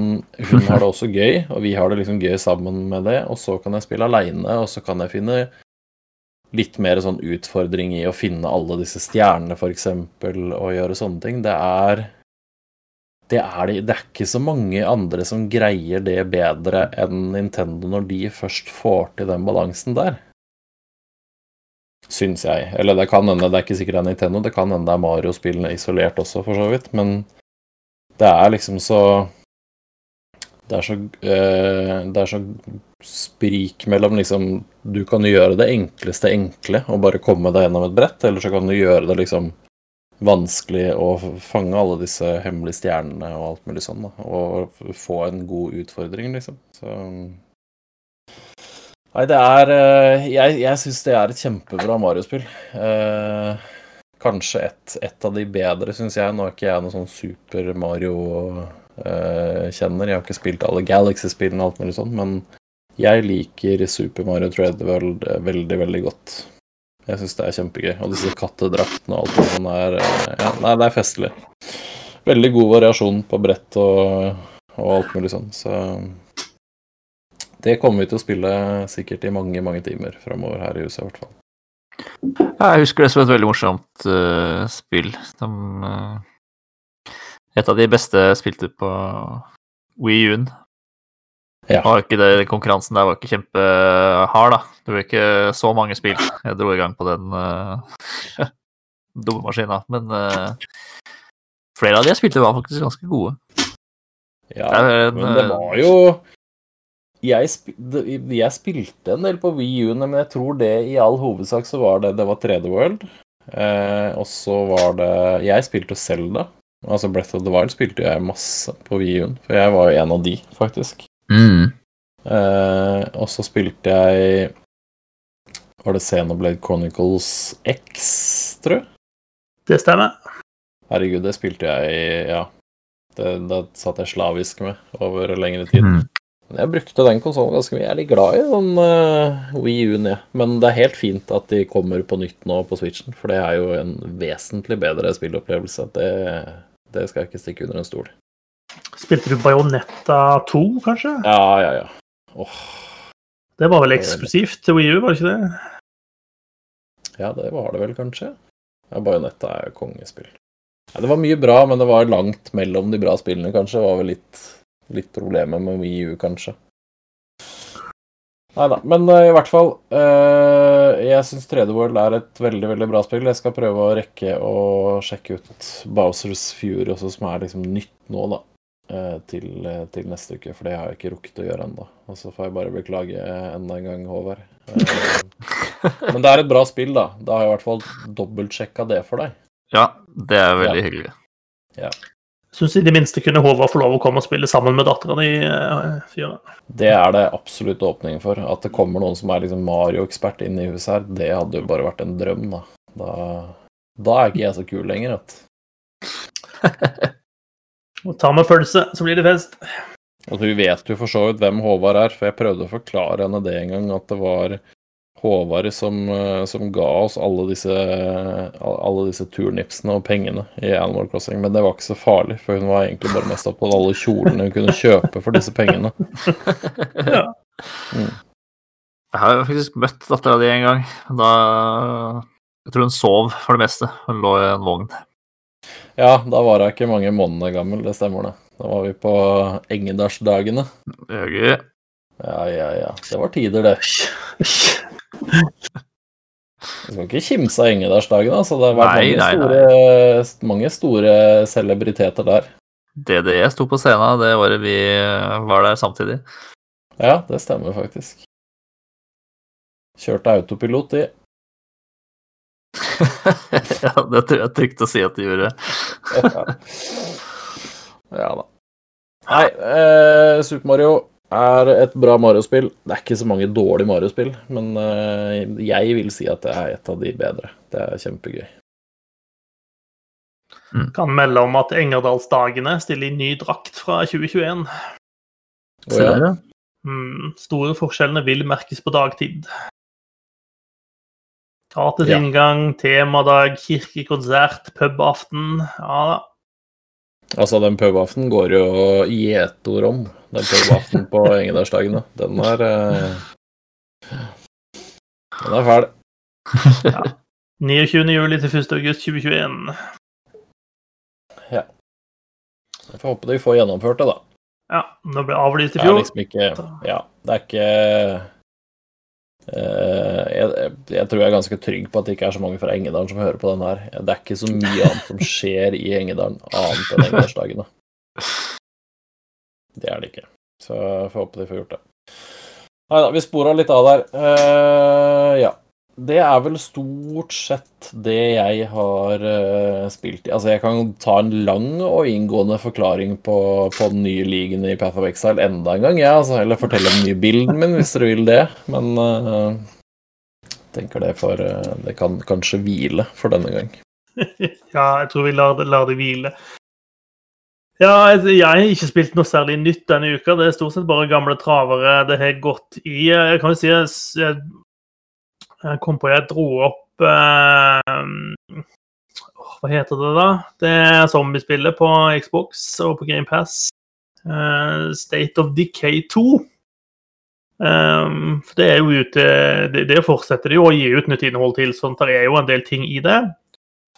[SPEAKER 3] hun har det også gøy, og vi har det liksom gøy sammen med det. Og så kan jeg spille aleine, og så kan jeg finne litt mer sånn utfordring i å finne alle disse stjernene, f.eks., og gjøre sånne ting. Det er det er, det, det er ikke så mange andre som greier det bedre enn Nintendo når de først får til den balansen der. Syns jeg. Eller det kan hende, det er ikke sikkert det er Nintendo, det kan hende det er Mario-spillene isolert også, for så vidt. Men det er liksom så Det er så eh, Det er så sprik mellom liksom Du kan gjøre det enkleste enkle og bare komme deg gjennom et brett, eller så kan du gjøre det liksom vanskelig å fange alle disse hemmelige stjernene og alt mulig sånn. da, Og få en god utfordring, liksom. Så Nei, det er eh, Jeg, jeg syns det er et kjempebra Mario-spill. Eh, kanskje et, et, av de bedre, syns jeg. Nå er ikke jeg noen sånn super Mario-kjenner. jeg har ikke spilt alle Galaxy-spillene og alt mulig sånn, men jeg liker Super Mario Treadworld veldig, veldig godt. Jeg syns det er kjempegøy. Og disse kattedraktene og alt sånt er eh, Ja, nei, det er festlig. Veldig god variasjon på brett og, og alt mulig sånn, så det kommer vi til å spille sikkert i mange, mange timer framover her i huset, i hvert fall.
[SPEAKER 2] Jeg husker det som et veldig morsomt uh, spill. De, uh, et av de beste spilte på Wii U-en. Ja. Ikke det, konkurransen der var ikke kjempehard, da. Det var ikke så mange spill jeg dro i gang på den uh, dumme maskina. Men flere av de jeg spilte, var faktisk ganske gode.
[SPEAKER 3] Ja, en, men det var jo jeg, sp jeg, spilte en del på Wii U, men jeg tror det i all hovedsak så var det Det var 3D World. Eh, og så var det Jeg spilte Selda. Altså Breath of the Wild spilte jeg masse på Wii U-en, for jeg var jo en av de, faktisk.
[SPEAKER 2] Mm.
[SPEAKER 3] Uh, og så spilte jeg Var det Xenoblade Chronicles X, tror jeg?
[SPEAKER 1] Det stemmer.
[SPEAKER 3] Herregud, det spilte jeg i Ja. Det, det satt jeg slavisk med over lengre tid. Mm. Jeg brukte den konsollen ganske mye. Jeg er litt glad i den uh, Wii U-en, ja. Men det er helt fint at de kommer på nytt nå på Switchen, for det er jo en vesentlig bedre spillopplevelse. Det, det skal jeg ikke stikke under en stol.
[SPEAKER 1] Spilte du Bajonetta 2, kanskje?
[SPEAKER 3] Ja, ja, ja. Oh.
[SPEAKER 1] Det var vel eksklusivt til Wii U, var det ikke det?
[SPEAKER 3] Ja, det var det vel kanskje. Ja, Bajonetta er jo kongespill. Ja, det var mye bra, men det var langt mellom de bra spillene, kanskje. Det var vel litt litt problemer med Wii U, kanskje. Nei da. Men uh, i hvert fall uh, Jeg syns 3D World er et veldig veldig bra spill. Jeg skal prøve å rekke å sjekke ut Bowsers Fury også, som er liksom nytt nå, da. Uh, til, til, neste uke, for det har jeg ikke rukket å gjøre ennå. Og så får jeg bare beklage enda en gang, Håvard. men det er et bra spill, da. Da har jeg i hvert fall dobbeltsjekka det for deg.
[SPEAKER 2] Ja, det er veldig ja. hyggelig.
[SPEAKER 3] Ja.
[SPEAKER 1] Syns i det minste kunne Håvard få lov å komme og spille sammen med dattera di. Uh,
[SPEAKER 3] det er det absolutt åpning for. At det kommer noen som er liksom Mario-ekspert inn i huset her, det hadde jo bare vært en drøm, da. Da, da er ikke jeg så kul lenger, vet
[SPEAKER 1] Og ta med pølse, så blir det fest.
[SPEAKER 3] Altså, vi vet jo for så vidt hvem Håvard er, for jeg prøvde å forklare henne det en gang, at det var Håvard som, eh, som, ga oss alle disse, alle disse turnipsene og pengene i Animal Crossing. Men det var ikke så farlig, for hun var egentlig bare mest opptatt av alle kjolene hun kunne kjøpe for disse pengene.
[SPEAKER 1] ja.
[SPEAKER 3] Mm.
[SPEAKER 2] Jeg har jo faktisk møtt dattera di en gang. Da Jeg tror hun sov for det meste. Hun lå i en vogn.
[SPEAKER 3] Ja, da var hun ikke mange måneder gammel, det stemmer det. Da var vi på Engedalsdagene. Ja, ja, ja. Det var tider, det. Du skal ikke kimse av Engedalsdagene, Altså. Det har vært nei, mange, nei, store, mange store celebriteter der.
[SPEAKER 2] DDE sto på scenen det året vi var der samtidig.
[SPEAKER 3] Ja, det stemmer faktisk. Kjørte autopilot, de.
[SPEAKER 2] ja, det tror jeg er trygt å si at de gjorde.
[SPEAKER 3] ja da. Nei, eh, Super Mario er et bra Mario-spill. Det er ikke så mange dårlige Mario-spill, men eh, jeg vil si at det er et av de bedre. Det er kjempegøy.
[SPEAKER 1] Mm. Kan melde om at Engerdalsdagene stiller i ny drakt fra 2021.
[SPEAKER 3] Oh, ja.
[SPEAKER 1] mm, store forskjellene vil merkes på dagtid. Gratis ja. inngang, temadag, kirkekonsert, pubaften. Ja da.
[SPEAKER 3] Altså, den pubaften går jo i gjetord om den pubaften på Engedalsdagene. Den er eh... Den er fæl.
[SPEAKER 1] Ja. 29. juli til 1. august 2021.
[SPEAKER 3] Ja. Jeg får håpe de får gjennomført det, da.
[SPEAKER 1] Ja. Det ble avlyst i fjor.
[SPEAKER 3] Det er liksom ikke Ja, det er ikke jeg, jeg, tror jeg er ganske trygg på at det ikke er så mange fra Engedalen som hører på den her. Det er ikke så mye annet som skjer i Engedalen annet enn Engedalsdagene. Det er det ikke. Så jeg får håpe de får gjort det. Nei da, vi spora litt av der. Uh, ja. Det er vel stort sett det jeg har uh, spilt i. Altså, jeg kan ta en lang og inngående forklaring på, på den nye ligaen i Path of Exile enda en gang, ja, altså, eller fortelle om den nye bilden min, hvis dere vil det. Men uh, tenker det for uh, Det kan kanskje hvile for denne gang.
[SPEAKER 1] ja, jeg tror vi lar lar det hvile. Ja, jeg jeg har ikke spilt noe særlig nytt denne uka. Det er stort sett bare gamle travere det har gått i. Jeg kan jo si jeg, kom på jeg dro opp eh, Hva heter det, da? Det er zombiespillet på Xbox og på GamePass. Uh, State of Decay 2. Um, for det er jo ute det, det fortsetter de jo å gi ut nytt innhold til, sånn der er jo en del ting i det.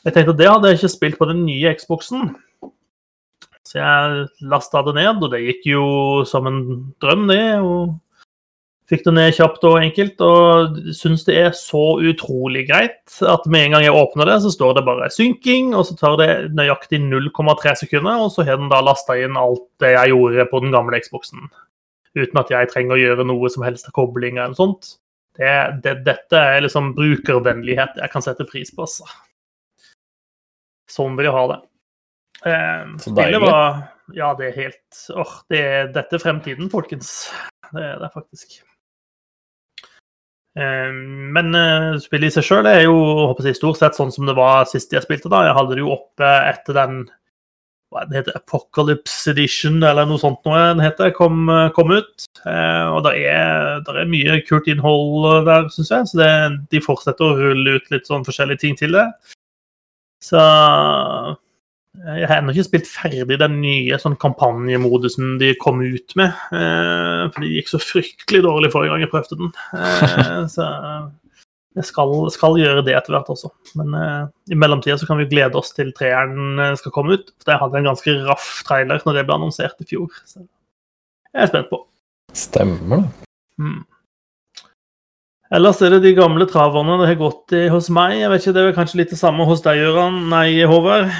[SPEAKER 1] Jeg tenkte at det hadde jeg ikke spilt på den nye Xboxen. Så jeg lasta det ned, og det gikk jo som en drøm, det. og Fikk det ned kjapt og enkelt, og syns det er så utrolig greit at med en gang jeg åpner det, så står det bare 'synking', og så tar det nøyaktig 0,3 sekunder, og så har den da lasta inn alt det jeg gjorde på den gamle Xboxen. Uten at jeg trenger å gjøre noe som helst av kobling eller noe sånt. Det, det, dette er liksom brukervennlighet jeg kan sette pris på, altså. Sånn vil jeg ha det. Eh,
[SPEAKER 3] Så deilig.
[SPEAKER 1] var Ja, det er helt åh, det, Dette er fremtiden, folkens. Det er det faktisk. Eh, men eh, spillet i seg sjøl er jo håper jeg, stort sett sånn som det var sist jeg spilte. da. Jeg hadde det jo oppe etter den hva det heter, Apocalypse Edition, eller noe sånt noe den heter, kom, kom ut. Eh, og det er, er mye kult innhold der, syns jeg. Så det, de fortsetter å rulle ut litt sånn forskjellige ting til det. Så jeg har ennå ikke spilt ferdig den nye sånn kampanjemodusen de kom ut med. Eh, for det gikk så fryktelig dårlig forrige gang jeg prøvde den. Eh, så jeg skal, skal gjøre det etter hvert også. Men eh, i mellomtida så kan vi glede oss til treeren eh, skal komme ut. For jeg hadde en ganske raff trailer når det ble annonsert i fjor. Så jeg er spent på.
[SPEAKER 3] Stemmer det.
[SPEAKER 1] Mm. Ellers er det de gamle traverne det har gått i hos meg. Jeg vet ikke, Det er kanskje litt det samme hos deg, Gøran? Nei, Håvard?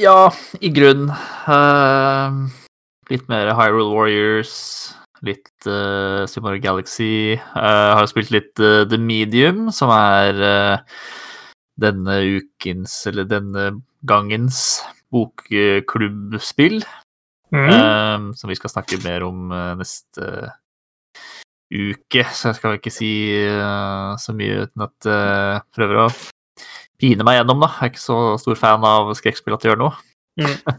[SPEAKER 2] Ja, i grunn. Uh, litt mer Hyrule Warriors, litt uh, Super Mario Galaxy. Uh, har spilt litt uh, The Medium, som er eh, denne ukens, eller denne gangens bokklubbspill.
[SPEAKER 1] Mm.
[SPEAKER 2] eh, som vi skal snakke mer om eh, neste uke. Så jeg skal ikke si eh, så mye uten at jeg prøver å pine meg gjennom, da. Jeg er ikke så stor fan av skrekkspill at det gjør noe.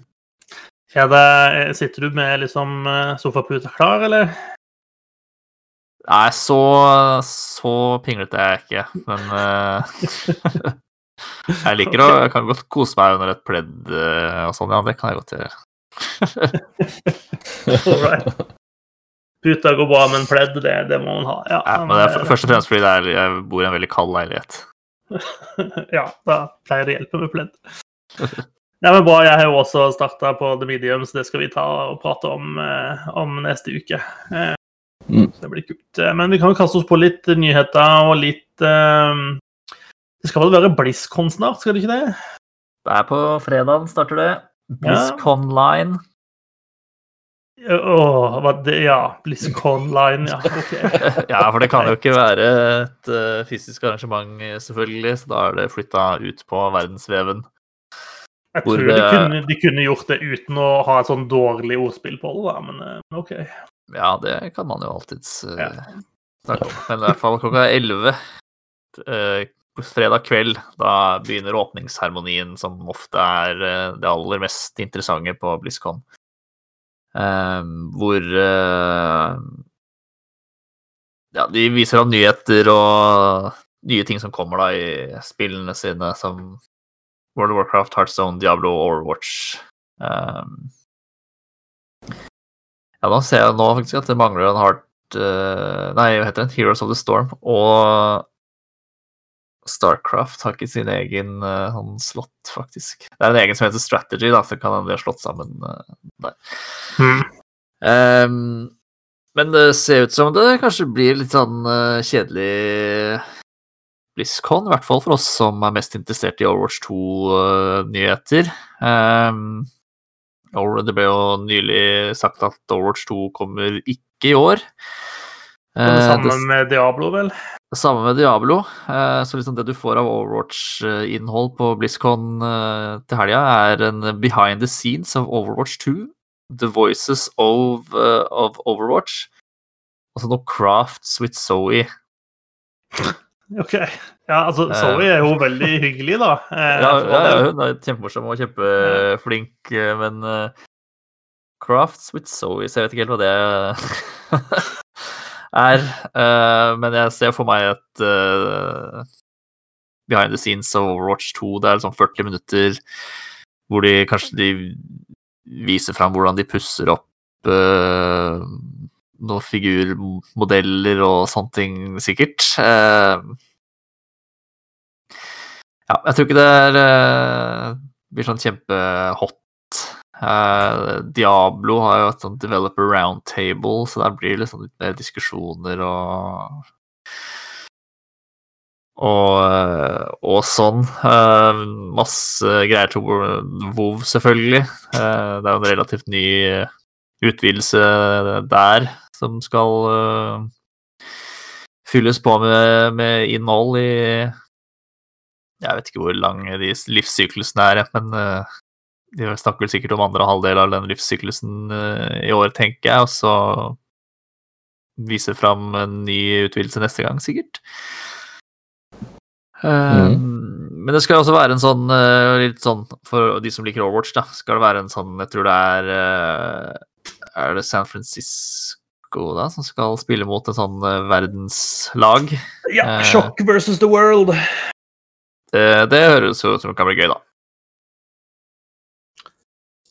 [SPEAKER 1] Er det, sitter du med liksom eh, sofaputa klar, eller?
[SPEAKER 2] Nei, så, så pinglete er jeg ikke, men uh, Jeg liker å Jeg kan godt kose meg under et pledd uh, og sånn, ja. Det kan jeg godt gjøre.
[SPEAKER 1] Right. Puta går bra, med en pledd, det, det må man ha. Ja,
[SPEAKER 2] Ja, men det er først og fremst fordi er, jeg bor i en veldig kald leilighet.
[SPEAKER 1] ja, da pleier det å hjelpe med pledd. Ja, men bra. Jeg har jo også starta på The Medium, så det skal vi ta og prate om, eh, om neste uke. Eh,
[SPEAKER 3] Mm.
[SPEAKER 1] Det blir kult. Eh, Men vi kan jo kaste oss på litt nyheter og litt eh, Det skal vel være BlizzCon snart, skal det ikke det?
[SPEAKER 2] Det er på fredagen starter det. BlizzConline.
[SPEAKER 1] Åh, hva det, ja. BlizzCon Line, ja. Okay.
[SPEAKER 2] Ja, for det kan jo ikke være et uh, fysisk arrangement, selvfølgelig, så da er det flytta ut på verdensveven.
[SPEAKER 1] Jeg tror de kunne, de kunne gjort det uten å ha et sånn dårlig ordspill på det, da, men uh, OK.
[SPEAKER 2] Ja, det kan man jo alltids uh,
[SPEAKER 1] Ja.
[SPEAKER 2] snakke om. Men i hvert fall klokka 11 eh, fredag kveld, da begynner åpningsseremonien, som ofte er det aller mest interessante på BlizzCon. Eh, hvor eh, Ja, de viser av nyheter og nye ting som kommer da i spillene sine, som World of Warcraft, Heartstone, Diablo, Overwatch. Um, ja, nå ser jeg nå faktisk at det mangler en Heart uh, Nei, hva heter den? Heroes of the Storm. Og Starcraft har ikke sin egen uh, sånn slott, faktisk. Det er en egen som heter Strategy, da, så kan de har slått sammen uh, der.
[SPEAKER 1] Mm.
[SPEAKER 2] Um, men det ser ut som det kanskje blir litt sånn uh, kjedelig BlizzCon, i hvert fall for oss som er mest interessert i Overwatch 2-nyheter. Ehm, Over- det ble jo nylig sagt at Overwatch 2 kommer ikke i år.
[SPEAKER 1] Kommer
[SPEAKER 2] Eh, det-
[SPEAKER 1] med Diablo, vel?
[SPEAKER 2] Samme med Diablo. Eh, så liksom det du får av Overwatch-innhold på BlizzCon eh, til helga, er en behind the scenes of Overwatch 2. The Voices of, uh, of Overwatch. Og så noe Crafts with Zoe.
[SPEAKER 1] OK. Ja, altså, Zoe er jo veldig hyggelig, da.
[SPEAKER 2] Ja, ja, ja, hun er kjempemorsom og kjempeflink, men Crafts with Zoe, så jeg vet ikke helt hva det er. Uh, men jeg ser for meg et uh, behind the scenes of Overwatch 2. Det er liksom 40 minutter hvor de kanskje de viser fram hvordan de pusser opp uh, noen figurmodeller og sånne ting, sikkert. Ja, jeg tror ikke det er, blir sånn kjempehot. Eh, Diablo har jo et sånt developer roundtable, så der blir det liksom litt mer diskusjoner og og, eh, og sånn. Uh, masse greier til WoW, selvfølgelig. Uh, det er jo en relativt ny utvidelse der som skal fylles på med, med innhold i Jeg vet ikke hvor lang de livssyklusene er, men de snakker vel sikkert om andre halvdel av den livssyklusen eh, i år, tenker jeg, og så vise fram en ny utvidelse neste gang, sikkert. Eh, Men det skal også være en sånn eh, litt sånn For de som liker Overwatch, da, skal det være en sånn Jeg tror det er Er det San Francisco da som skal spille mot et sånn verdenslag?
[SPEAKER 1] Ja, Shock versus the world.
[SPEAKER 2] Det, det høres jo ut som det kan bli gøy, da.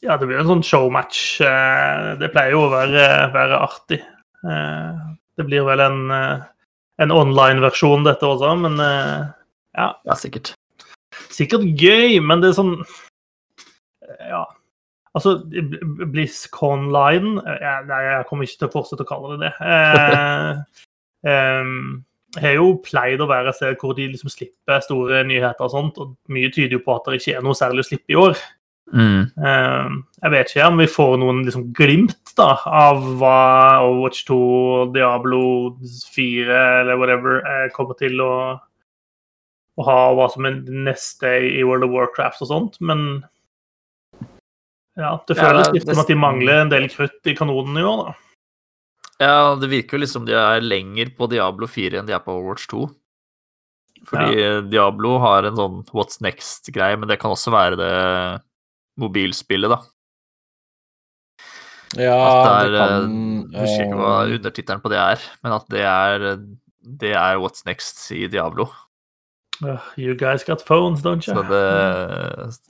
[SPEAKER 1] Ja, det blir en sånn showmatch. eh, Det pleier jo å være, være artig. Eh, Det blir vel en, eh, en online-versjon, dette også, men eh, ja.
[SPEAKER 2] Ja, sikkert.
[SPEAKER 1] Sikkert gøy, men det er sånn Ja. Altså, BlizzConline ja, Nei, jeg kommer ikke til å fortsette å kalle det det. Eh, em, har jo pleid å være et sted hvor de liksom slipper store nyheter og sånt, og mye tyder jo på at det ikke er noe særlig å slippe i år.
[SPEAKER 2] Mm.
[SPEAKER 1] Eh, jeg vet ikke om vi får noen liksom glimt da, av hva Overwatch 2, Diablo 4 eller whatever eh, kommer til å, å ha, og hva som er neste i World of Warcraft og sånt, men ja, det føles
[SPEAKER 2] ja,
[SPEAKER 1] litt som at de mangler en del krutt i kanonen i år, da.
[SPEAKER 2] Ja, det virker jo liksom de er lenger på Diablo 4 enn de er på Overwatch 2. Fordi Diablo har en sånn What's Next-greie, men det kan også være det mobilspillet, da.
[SPEAKER 3] Ja,
[SPEAKER 2] At
[SPEAKER 3] det
[SPEAKER 2] det er,
[SPEAKER 3] kan
[SPEAKER 2] Jeg husker ikke hva
[SPEAKER 3] eh,
[SPEAKER 2] undertittelen på det er, men at det er, det er What's Next i Diablo.
[SPEAKER 1] Uh, you guys got phones, don't you?
[SPEAKER 2] Så det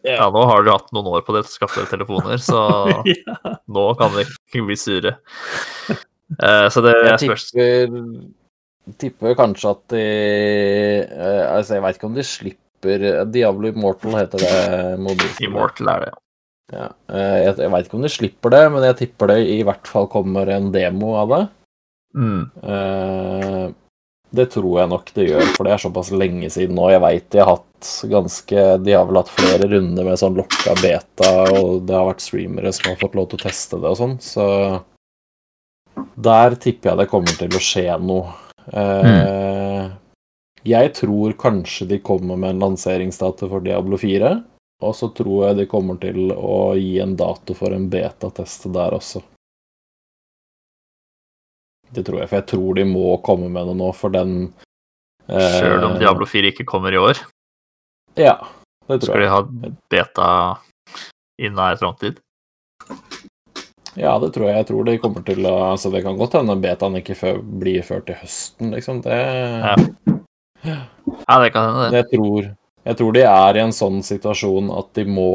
[SPEAKER 2] Ja, nå har du hatt noen år på det til å skaffe dere telefoner, så
[SPEAKER 1] ja.
[SPEAKER 2] nå kan dere ikke bli sure. Uh, Så det
[SPEAKER 3] Jeg
[SPEAKER 2] spørs
[SPEAKER 3] tipper, tipper kanskje at de uh, Altså, jeg veit ikke om de slipper Diablo Immortal heter det mobilspillet.
[SPEAKER 2] Immortal er det.
[SPEAKER 3] Ja. ja. Jeg, jeg veit ikke om de slipper det, men jeg tipper det i hvert fall kommer en demo av det.
[SPEAKER 2] Mm.
[SPEAKER 3] Eh, Det tror jeg nok det gjør, for det er såpass lenge siden nå. Jeg veit de har hatt ganske De har vel hatt flere runder med sånn lokka beta, og det har vært streamere som har fått lov til å teste det og sånn, så der tipper jeg det kommer til å skje noe. Eh, Jeg tror kanskje de kommer med en lanseringsdato for Diablo 4. Og så tror jeg de kommer til å gi en dato for en betatest der også. Det tror jeg, for jeg tror de må komme med det nå, for den eh,
[SPEAKER 2] Sjøl om Diablo 4 ikke kommer i år,
[SPEAKER 3] Ja, det tror jeg.
[SPEAKER 2] skal de ha beta i nær framtid.
[SPEAKER 3] Ja, det tror jeg. Jeg tror de kommer til å Altså, det kan godt hende betaen ikke før, blir før til høsten, liksom. Det
[SPEAKER 2] Ja. Ja, det kan hende, det.
[SPEAKER 3] Jeg tror, jeg tror de er i en sånn situasjon at de må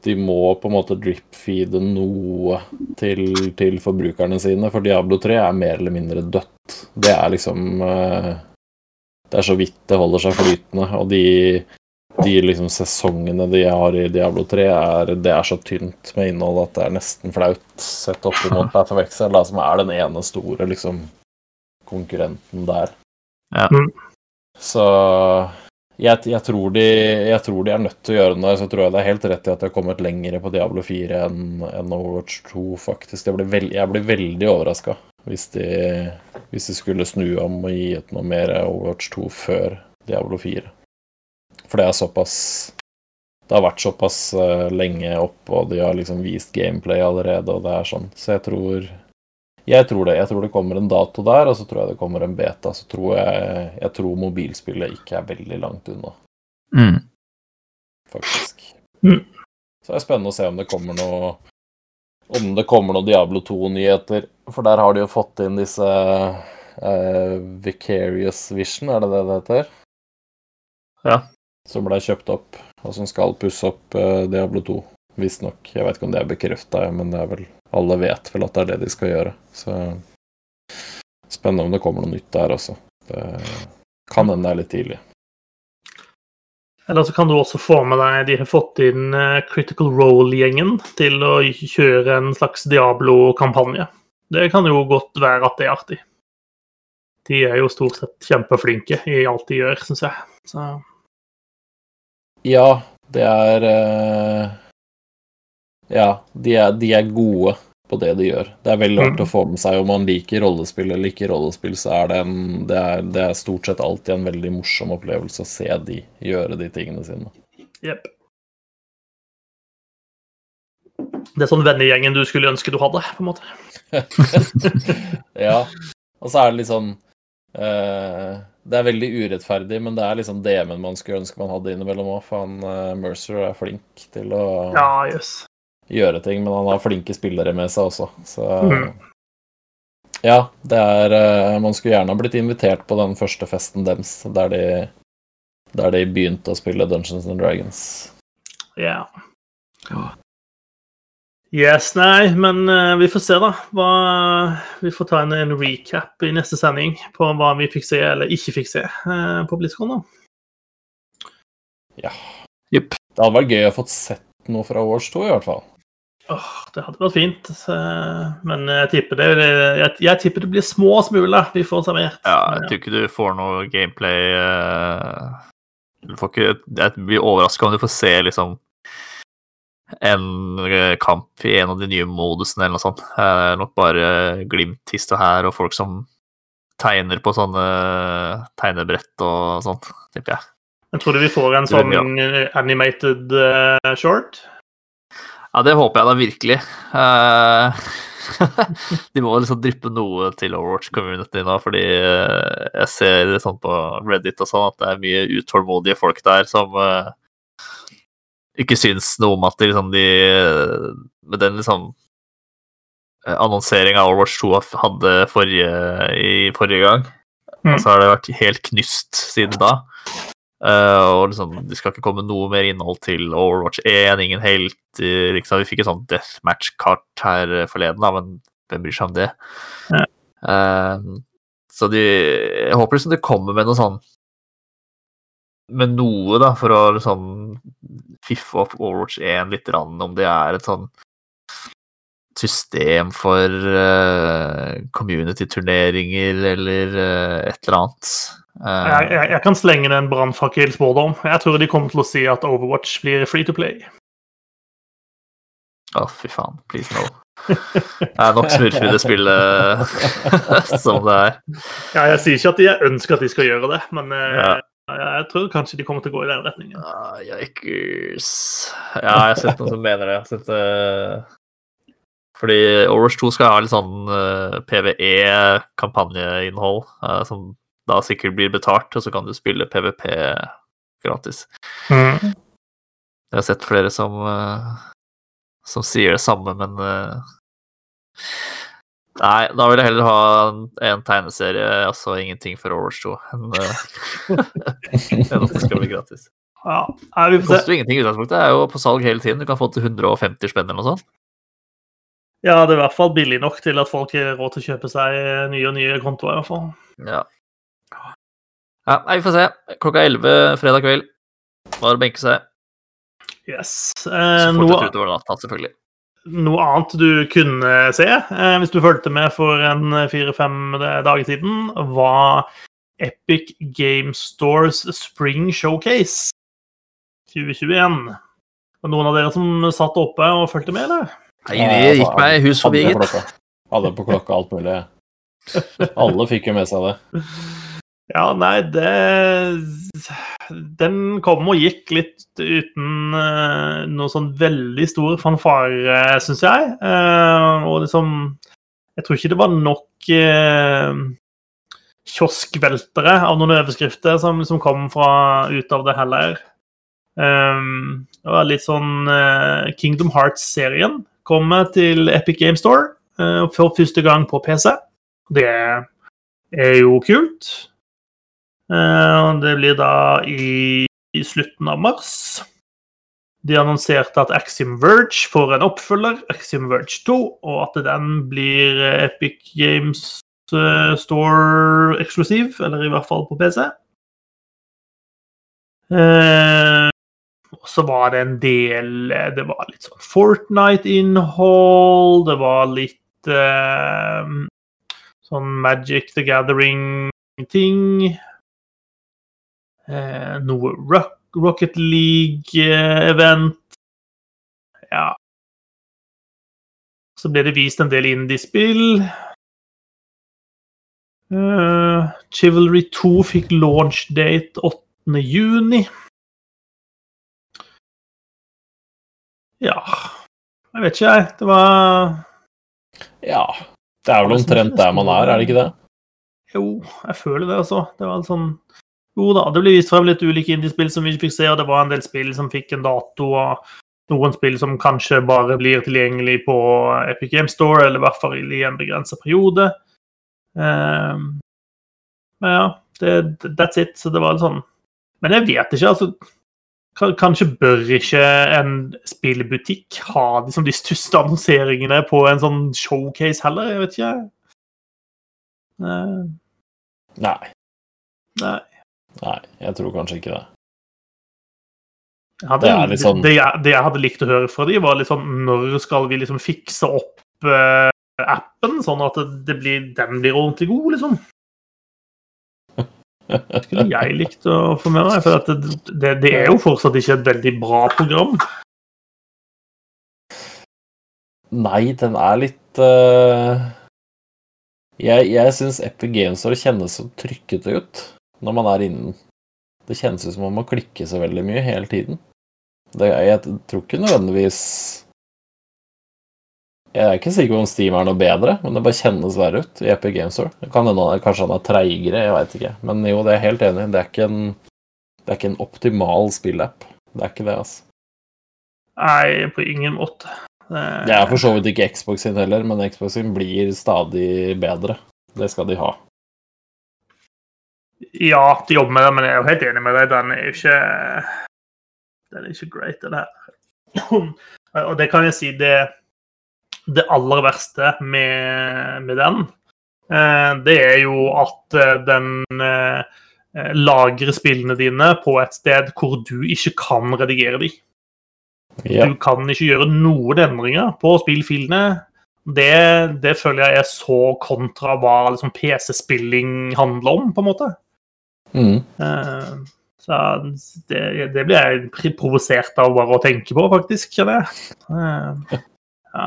[SPEAKER 3] De må på en måte drip-feede noe til, til forbrukerne sine, for Diablo 3 er mer eller mindre dødt. Det er liksom eh, Det er så vidt det holder seg flytende, og de, de liksom sesongene de har i Diablo 3, er, det er så tynt med innhold at det er nesten flaut sett opp mot Path of Excel, da, som er den ene store liksom konkurrenten der.
[SPEAKER 2] Ja.
[SPEAKER 3] Så jeg, jeg, tror de, jeg tror de er nødt til å gjøre noe. Så tror jeg det er helt rett i at de har kommet lenger på Diablo 4 enn enn Overwatch 2, faktisk. Jeg blir, veld, jeg blir veldig overraska hvis hvis de skulle snu om og gi ut noe mer Overwatch 2 før Diablo 4. For det er såpass Det har vært såpass uh, lenge oppe, og de har liksom vist gameplay allerede, og det er sånn. Så jeg tror Jeg tror det. Jeg tror det kommer en dato der, og så tror jeg det kommer en beta. Så tror jeg Jeg tror mobilspillet ikke er veldig langt unna,
[SPEAKER 2] Mm.
[SPEAKER 3] faktisk.
[SPEAKER 1] Mm.
[SPEAKER 3] Så det er spennende å se om det kommer noe Om det kommer noen Diablo 2-nyheter. For der har de jo fått inn disse uh, Vicarious Vision, er det det det heter?
[SPEAKER 2] Ja.
[SPEAKER 3] Som ble kjøpt opp, og som skal pusse opp uh, Diablo 2. Visstnok. Jeg vet ikke om det er bekrefta, men det er vel alle vet vel at det er det de skal gjøre. Så spennende om det kommer noe nytt der også. Det kan hende det er litt tidlig.
[SPEAKER 1] Eller så kan du også få med deg De har fått inn eh, Critical Role-gjengen til å kjøre en slags Diablo-kampanje. Det kan jo godt være at det er artig. De er jo stort sett kjempeflinke i alt de gjør, syns jeg. Så
[SPEAKER 3] Ja, det er eh, Ja, de er, de er gode på det de gjør. Det er veldig artig
[SPEAKER 1] Mm.
[SPEAKER 3] å få med seg om man liker rollespill eller ikke rollespill, så er det en det er, det er stort sett alltid en veldig morsom opplevelse å se de gjøre de tingene sine.
[SPEAKER 1] Yep. Det er sånn vennegjengen du skulle ønske du hadde, på en måte.
[SPEAKER 3] ja. Og så er det litt sånn uh, Det er veldig urettferdig, men det er liksom DM-en man skulle ønske man hadde innimellom òg, for han uh, Mercer er flink til å
[SPEAKER 1] Ja, jøss.
[SPEAKER 3] Gjøre ting, men han har flinke spillere med seg også, så
[SPEAKER 1] Mhm.
[SPEAKER 3] Ja, det er eh, Man skulle gjerne ha blitt invitert på den første festen deres, der de, der de begynte å spille Dungeons and Dragons.
[SPEAKER 1] Ja. Yes, nei, men uh, vi får se, da. Hva, vi får ta en, en recap i neste sending på hva vi fikk se eller ikke fikk se uh, på BlitzCon, da.
[SPEAKER 2] Jepp.
[SPEAKER 3] Det hadde vært gøy å få sett noe fra Wars 2, i hvert fall.
[SPEAKER 1] Åh, det hadde vært fint, men jeg tipper det, jeg, jeg tipper det blir små smuler vi får servert.
[SPEAKER 2] Ja, jeg tror ikke du får noe gameplay eh, Du får ikke Jeg blir overraska om du får se liksom en eh, kamp i en av de nye modusene eller noe sånt. Det er nok bare glimt hist og her, og folk som tegner på sånne tegnebrett og sånt, tipper jeg.
[SPEAKER 1] Men tror du vi får en sånn eh, animated short.
[SPEAKER 2] Ja, det håper jeg da virkelig. Uh, de må liksom dryppe noe til Overwatch-community nå, fordi eh, jeg ser sånn på Reddit og sånn at det er mye utålmodige folk der som uh, ikke syns noe om at de liksom de Med den liksom annonseringa Overwatch 2 hadde forrige, i forrige gang,
[SPEAKER 1] Mm.
[SPEAKER 2] og så har det vært helt knust siden da. Eh, og liksom, Det skal ikke komme noe mer innhold til Overwatch 1, ingen helter. Liksom. Vi fikk et sånt deathmatch-kart her eh, forleden, da, men hvem bryr seg om det?
[SPEAKER 1] Ja.
[SPEAKER 2] Uh, så de, jeg håper liksom det kommer med noe sånn Med noe, da, for å liksom fiffe opp Overwatch 1 litt, rann, om det er et sånn system for uh, community-turneringer eller eh, et eller annet. Eh,
[SPEAKER 1] Jeg, jeg, jeg kan slenge en brannfakkel spådom. Jeg tror de kommer til å si at Overwatch blir free to play.
[SPEAKER 2] Å, fy faen. Please no. Det er nok smurfer i det spillet som det er.
[SPEAKER 1] Ja, jeg sier ikke at jeg ønsker at de skal gjøre det, men eh,
[SPEAKER 2] Ja.
[SPEAKER 1] jeg tror kanskje de kommer til å gå i den retningen.
[SPEAKER 2] Ah, Yikers. Ja, jeg har sett noen som mener det. Jeg har sett, uh... fordi Overwatch 2 skal ha litt sånn uh, PVE-kampanjeinnhold, uh, som da sikkert blir betalt, og så kan du spille PVP gratis.
[SPEAKER 1] Mm.
[SPEAKER 2] Jeg har sett flere som, eh, som sier det samme, men eh, Nei, da vil jeg heller ha en, en tegneserie, altså ingenting for Overwatch 2, enn eh, enn at det skal bli gratis.
[SPEAKER 1] Ja, vi
[SPEAKER 2] Det koster jo ingenting i utgangspunktet, det er jo på salg hele tiden. Du kan få til 150 spenn eller noe sånt.
[SPEAKER 1] Ja, det er i hvert fall billig nok til at folk har råd til å kjøpe seg nye og nye kontoer. i hvert fall.
[SPEAKER 2] Ja. Ja nei, vi får se. Klokka 11 fredag kveld. Bare å benke seg.
[SPEAKER 1] Yes.
[SPEAKER 2] Så
[SPEAKER 1] Eh, noe,
[SPEAKER 2] utover natta, selvfølgelig.
[SPEAKER 1] noe annet du kunne se, eh, hvis du fulgte med for en fire-fem dager siden, var Epic Game Stores Spring Showcase 2021. Var noen av dere som satt oppe og fulgte med, eller?
[SPEAKER 2] Nei, det gikk meg hus forbi, gitt.
[SPEAKER 3] Alle på klokka alt mulig. Alle fikk jo med seg det.
[SPEAKER 1] Ja, nei, det Den kom og gikk litt uten uh, noe sånn veldig stor fanfare, syns jeg. Uh, og liksom Jeg tror ikke det var nok uh, kioskveltere av noen overskrifter som liksom kom fra ut av det heller. Um, det var litt sånn Kingdom Hearts-serien kommer til Epic Game Store for første gang på PC. Det er jo kult. Eh, det blir da i, i slutten av mars. De annonserte at Axiom Verge får en oppfølger, Axiom Verge 2, og at den blir Epic Games eh, Store eksklusiv, eller i hvert fall på PC. Eh, så var det en del Det var litt sånn Fortnite-innhold, det var litt eh, sånn Magic the Gathering-ting. Eh, noe Rock, Rocket League-event. Ja. Så ble det vist en del indiespill. Uh, Chivalry 2 fikk launch date 8. juni. Ja Jeg vet ikke, jeg. Det var
[SPEAKER 3] Ja. Det er vel omtrent der man er, er det ikke det?
[SPEAKER 1] Jo, jeg føler det, altså. Det var sånn jo da, det ble vist frem litt ulike indiespill som vi fikk se, og det var en del spill som fikk en dato. og Noen spill som kanskje bare blir tilgjengelig på Epic Game Store, eller i hvert fall i en begrensa periode. Um, men ja, det, that's it. Så det var litt sånn Men jeg vet ikke, altså. Kanskje bør ikke en spillbutikk ha liksom, de største annonseringene på en sånn showcase heller? Jeg vet ikke. Uh,
[SPEAKER 3] Nei.
[SPEAKER 1] Nei.
[SPEAKER 3] Nei, jeg tror kanskje ikke det.
[SPEAKER 1] Hadde, det, sånn... det, jeg, det, jeg, hadde likt å høre fra de, var litt sånn Når skal vi liksom fikse opp uh, appen, sånn at det blir, den blir ordentlig god, liksom? Det Skulle jeg likt å få med meg, for det, det, er jo fortsatt ikke et veldig bra program.
[SPEAKER 3] Nei, den er litt uh... Jeg, jeg syns Epic Games kjennes så trykkete ut når man er innen. Det kjennes ut som man må klikke så veldig mye hele tiden. Det, jeg tror ikke nødvendigvis Jeg er ikke sikker på om Steam er noe bedre, men det bare kjennes verre ut i Epic Games Store. Kan hende kanskje han er treigere, jeg veit ikke. Men jo, det er jeg helt enig i. Det det er ikke en optimal spillapp. Det er ikke det, altså.
[SPEAKER 1] Nei, på ingen måte.
[SPEAKER 3] Det er for så vidt ikke Xbox sin heller, men Xbox sin blir stadig bedre. Det skal de ha.
[SPEAKER 1] Ja, de jobber med det, men jeg er jo helt enig med deg. Den er jo ikke Den er ikke great, den her. Og det kan jeg si det, det aller verste med, med den, eh, det er jo at eh, den eh, lagrer spillene dine på et sted hvor du ikke kan redigere dem. Ja. Du kan ikke gjøre noen endringer på spillfilene. Det, det, føler jeg er så kontra hva liksom, PC-spilling handler om, på en måte.
[SPEAKER 3] Mm.
[SPEAKER 1] Uh, så det, det, blir jeg provosert av bare å tenke på, faktisk, kjenner jeg. Uh, ja.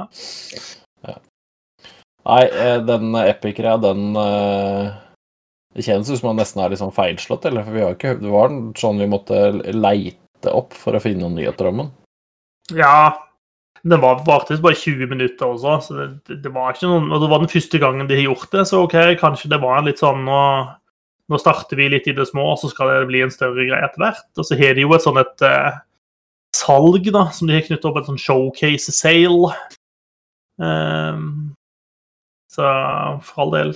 [SPEAKER 3] Nei, eh, den epic-greia, den Det kjennes ut som man nesten er litt sånn feilslått, eller? For vi har ikke, det var sånn vi måtte leite opp for å finne noen nyheter om den.
[SPEAKER 1] Ja. Den var faktisk bare 20 minutter også, så det, det, var ikke noen Og det var den første gangen de har gjort det, så OK, kanskje det var litt sånn å nå starter vi litt i det små, og så skal det bli en større greie etter hvert. Og så har de jo et sånn et uh, salg, da, som de har knyttet opp et sånn showcase sale. Um, så for all del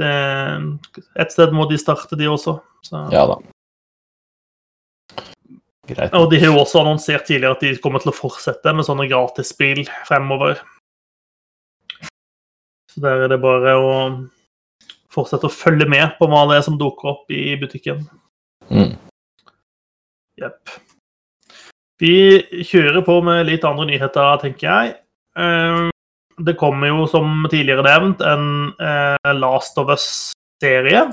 [SPEAKER 1] det, Et sted må de starte, de også. Så.
[SPEAKER 3] Ja da. Greit.
[SPEAKER 1] Og de har jo også annonsert tidligere at de kommer til å fortsette med sånne gratisspill fremover. Så der er det bare å fortsette å følge med på hva det er som dukker opp i butikken.
[SPEAKER 3] Mm.
[SPEAKER 1] Vi kjører på med litt andre nyheter, tenker jeg. Eh, det kommer jo, som tidligere nevnt, en eh, Last of Us-serie.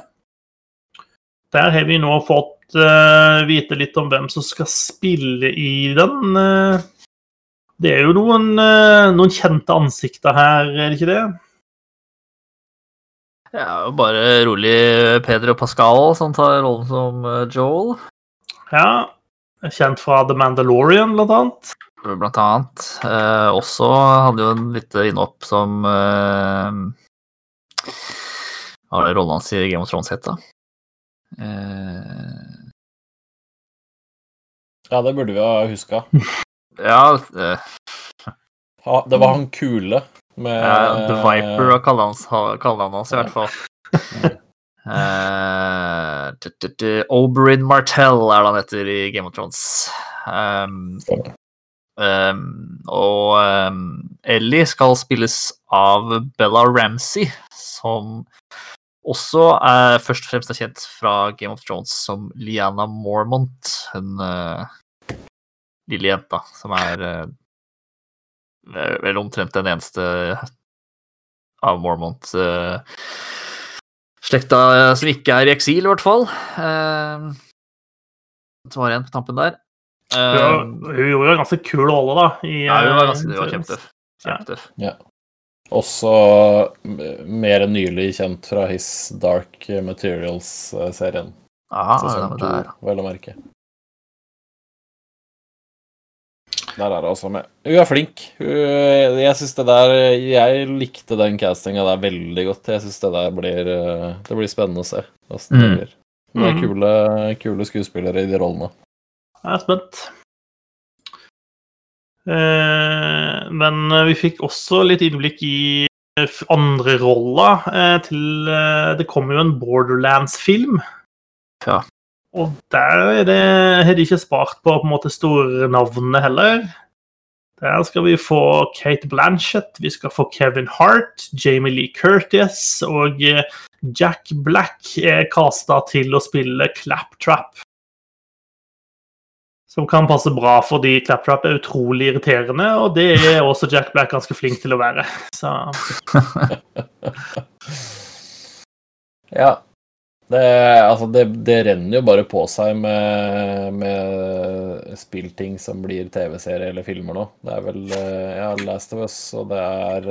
[SPEAKER 1] Der har vi nå fått eh, vite litt om hvem som skal spille i den. Det er jo noen, noen kjente ansikter her, er det ikke det?
[SPEAKER 2] Ja, bare rolig Pedro Pascal som tar rollen som eh, Joel,
[SPEAKER 1] Ja, Kjent fra The Mandalorian, blant annet.
[SPEAKER 2] blant annet. Eh, også hadde jo en lite innhopp som eh, Hva var det rollen hans i Game of Thrones het, da? Eh,
[SPEAKER 3] Ja, det burde vi ha huska.
[SPEAKER 2] ja, eh,
[SPEAKER 3] Ha, det var han kule med
[SPEAKER 2] ja, The Viper var kallenavnet han kallenavnet hans, i hvert fall. Eh, t -t -t Oberyn Martell er det han heter i Game of Thrones. Um, um, og um, Ellie skal spilles av Bella Ramsey, som også er først og fremst er kjent fra Game of Thrones som Liana Mormont. Hun uh, lille jenta som er uh, vel omtrent den eneste av Mormont uh, slekta eh, som ikke er i eksil, i hvert fall. Uh, det var en på tampen der.
[SPEAKER 1] Hun, gjorde-
[SPEAKER 2] Um,
[SPEAKER 1] hun gjorde jo en ganske kul rolle, da. I,
[SPEAKER 2] ja, hun var,
[SPEAKER 1] eh,
[SPEAKER 2] ganske, hun var
[SPEAKER 1] kjempetøff.
[SPEAKER 2] kjempetøff. Kjempetøff.
[SPEAKER 3] Også mer enn nylig kjent fra His Dark Materials-serien.
[SPEAKER 2] Aha,
[SPEAKER 3] Sesong
[SPEAKER 2] ja,
[SPEAKER 3] to,
[SPEAKER 2] det er-
[SPEAKER 3] vel å merke. Der er hun også med. Hun er flink. Hun, jeg synes det der Jeg likte den castinga der veldig godt. Jeg syns det der blir eh, Det blir spennende å se. åssen det
[SPEAKER 2] Mm.
[SPEAKER 3] blir. Det er
[SPEAKER 1] Mm.
[SPEAKER 3] kule, kule skuespillere i de rollene.
[SPEAKER 1] Jeg er spent. Eh, men vi fikk også litt innblikk i andre roller eh, til eh, Det kommer jo en Borderlands-film.
[SPEAKER 2] Ja.
[SPEAKER 1] Og der er det, har de ikke spart på på en måte store navnene heller. Der skal vi få Kate Blanchett, vi skal få Kevin Hart, Jamie Lee Curtis og eh, Jack Black er kasta til å spille Claptrap. Som kan passe bra fordi Claptrap er utrolig irriterende, og det er også Jack Black ganske flink til å være. Så
[SPEAKER 3] Ja. Det, altså det, det renner jo bare på seg med, med spillting som blir TV-serie eller filmer nå. Det er vel eh, ja, Last of Us, og det er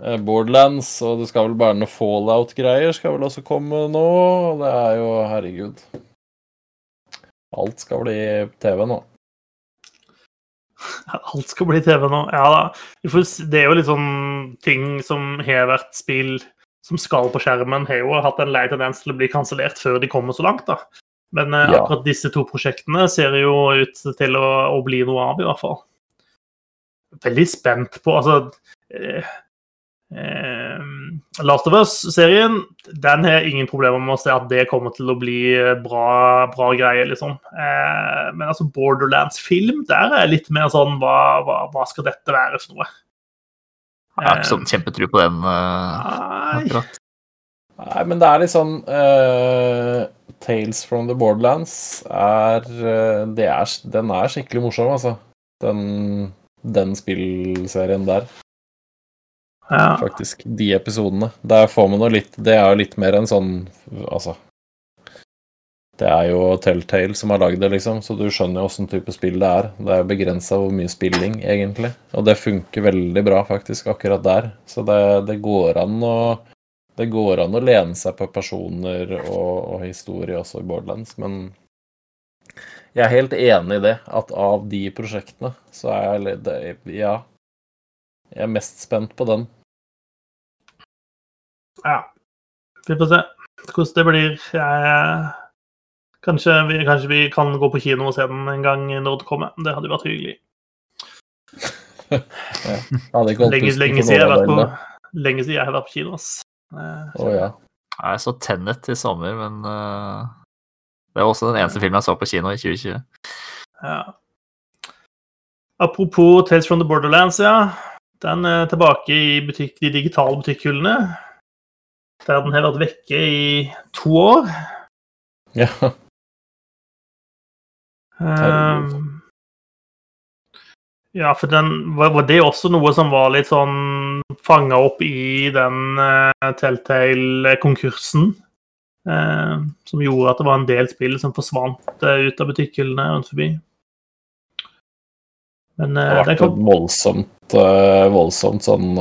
[SPEAKER 3] uh, Borderlands, og det skal vel bare noe Fallout-greier skal vel også komme nå. og Det er jo Herregud. Alt skal bli TV nå.
[SPEAKER 1] alt skal bli TV nå. Ja da. Det er jo litt sånn ting som har vært spill som skal på skjermen, har jo hatt en lei tendens til å bli kansellert før de kommer så langt, da. Men eh,
[SPEAKER 3] Ja.
[SPEAKER 1] akkurat disse to prosjektene ser jo ut til å, å bli noe av, i hvert fall. Veldig spent på Altså eh, eh, Last of Us-serien, den har ingen problemer med å se at det kommer til å bli bra, bra greie, liksom. Eh, men altså Borderlands-film, der er litt mer sånn hva, hva, hva skal dette være for noe?
[SPEAKER 2] Jeg har ikke sånn kjempetro på den
[SPEAKER 1] uh,
[SPEAKER 2] akkurat.
[SPEAKER 3] Nei, men det er litt sånn uh, Tales from the Borderlands er, eh, det er Den er skikkelig morsom, altså. Den, den spillserien der,
[SPEAKER 1] Ja.
[SPEAKER 3] faktisk. De episodene. Der får man noe litt Det er jo litt mer enn sånn Altså Det er jo Telltale som har lagd det, liksom, så du skjønner jo åssen type spill det er. Det er begrensa hvor mye spilling, egentlig. Og det funker veldig bra, faktisk, akkurat der. Så det, det går an å det går an å lene seg på personer og, og historie også i Borderlands, men jeg er helt enig i det, at av de prosjektene, så er jeg litt Ja. Jeg er mest spent på den.
[SPEAKER 1] ja. Vi får se hvordan det blir. Jeg, kanskje, vi, kanskje vi kan gå på kino og se den en gang når det kommer. Det hadde vært hyggelig.
[SPEAKER 3] Ikke
[SPEAKER 1] Lenge, lenge, siden jeg har vært på, lenge siden jeg har vært på kino. ass.
[SPEAKER 3] Oh, ja.
[SPEAKER 2] Jeg så Tenet i sommer, men uh, det var også den eneste filmen jeg så på kino i 2020.
[SPEAKER 1] Ja. Apropos Tales from the Borderlands, ja. Den er tilbake i butikk, de digitale butikkhyllene. Der den har vært vekke i to år.
[SPEAKER 3] ja.
[SPEAKER 1] Um, ja, for den var, det også noe som var litt sånn fanga opp i den uh, Telltale-konkursen? Uh, som gjorde at det var en del spill som forsvant uh, ut av butikkhyllene rundt forbi. Men
[SPEAKER 3] Det
[SPEAKER 1] eh,
[SPEAKER 3] har vært
[SPEAKER 1] kom,
[SPEAKER 3] et voldsomt, voldsomt sånn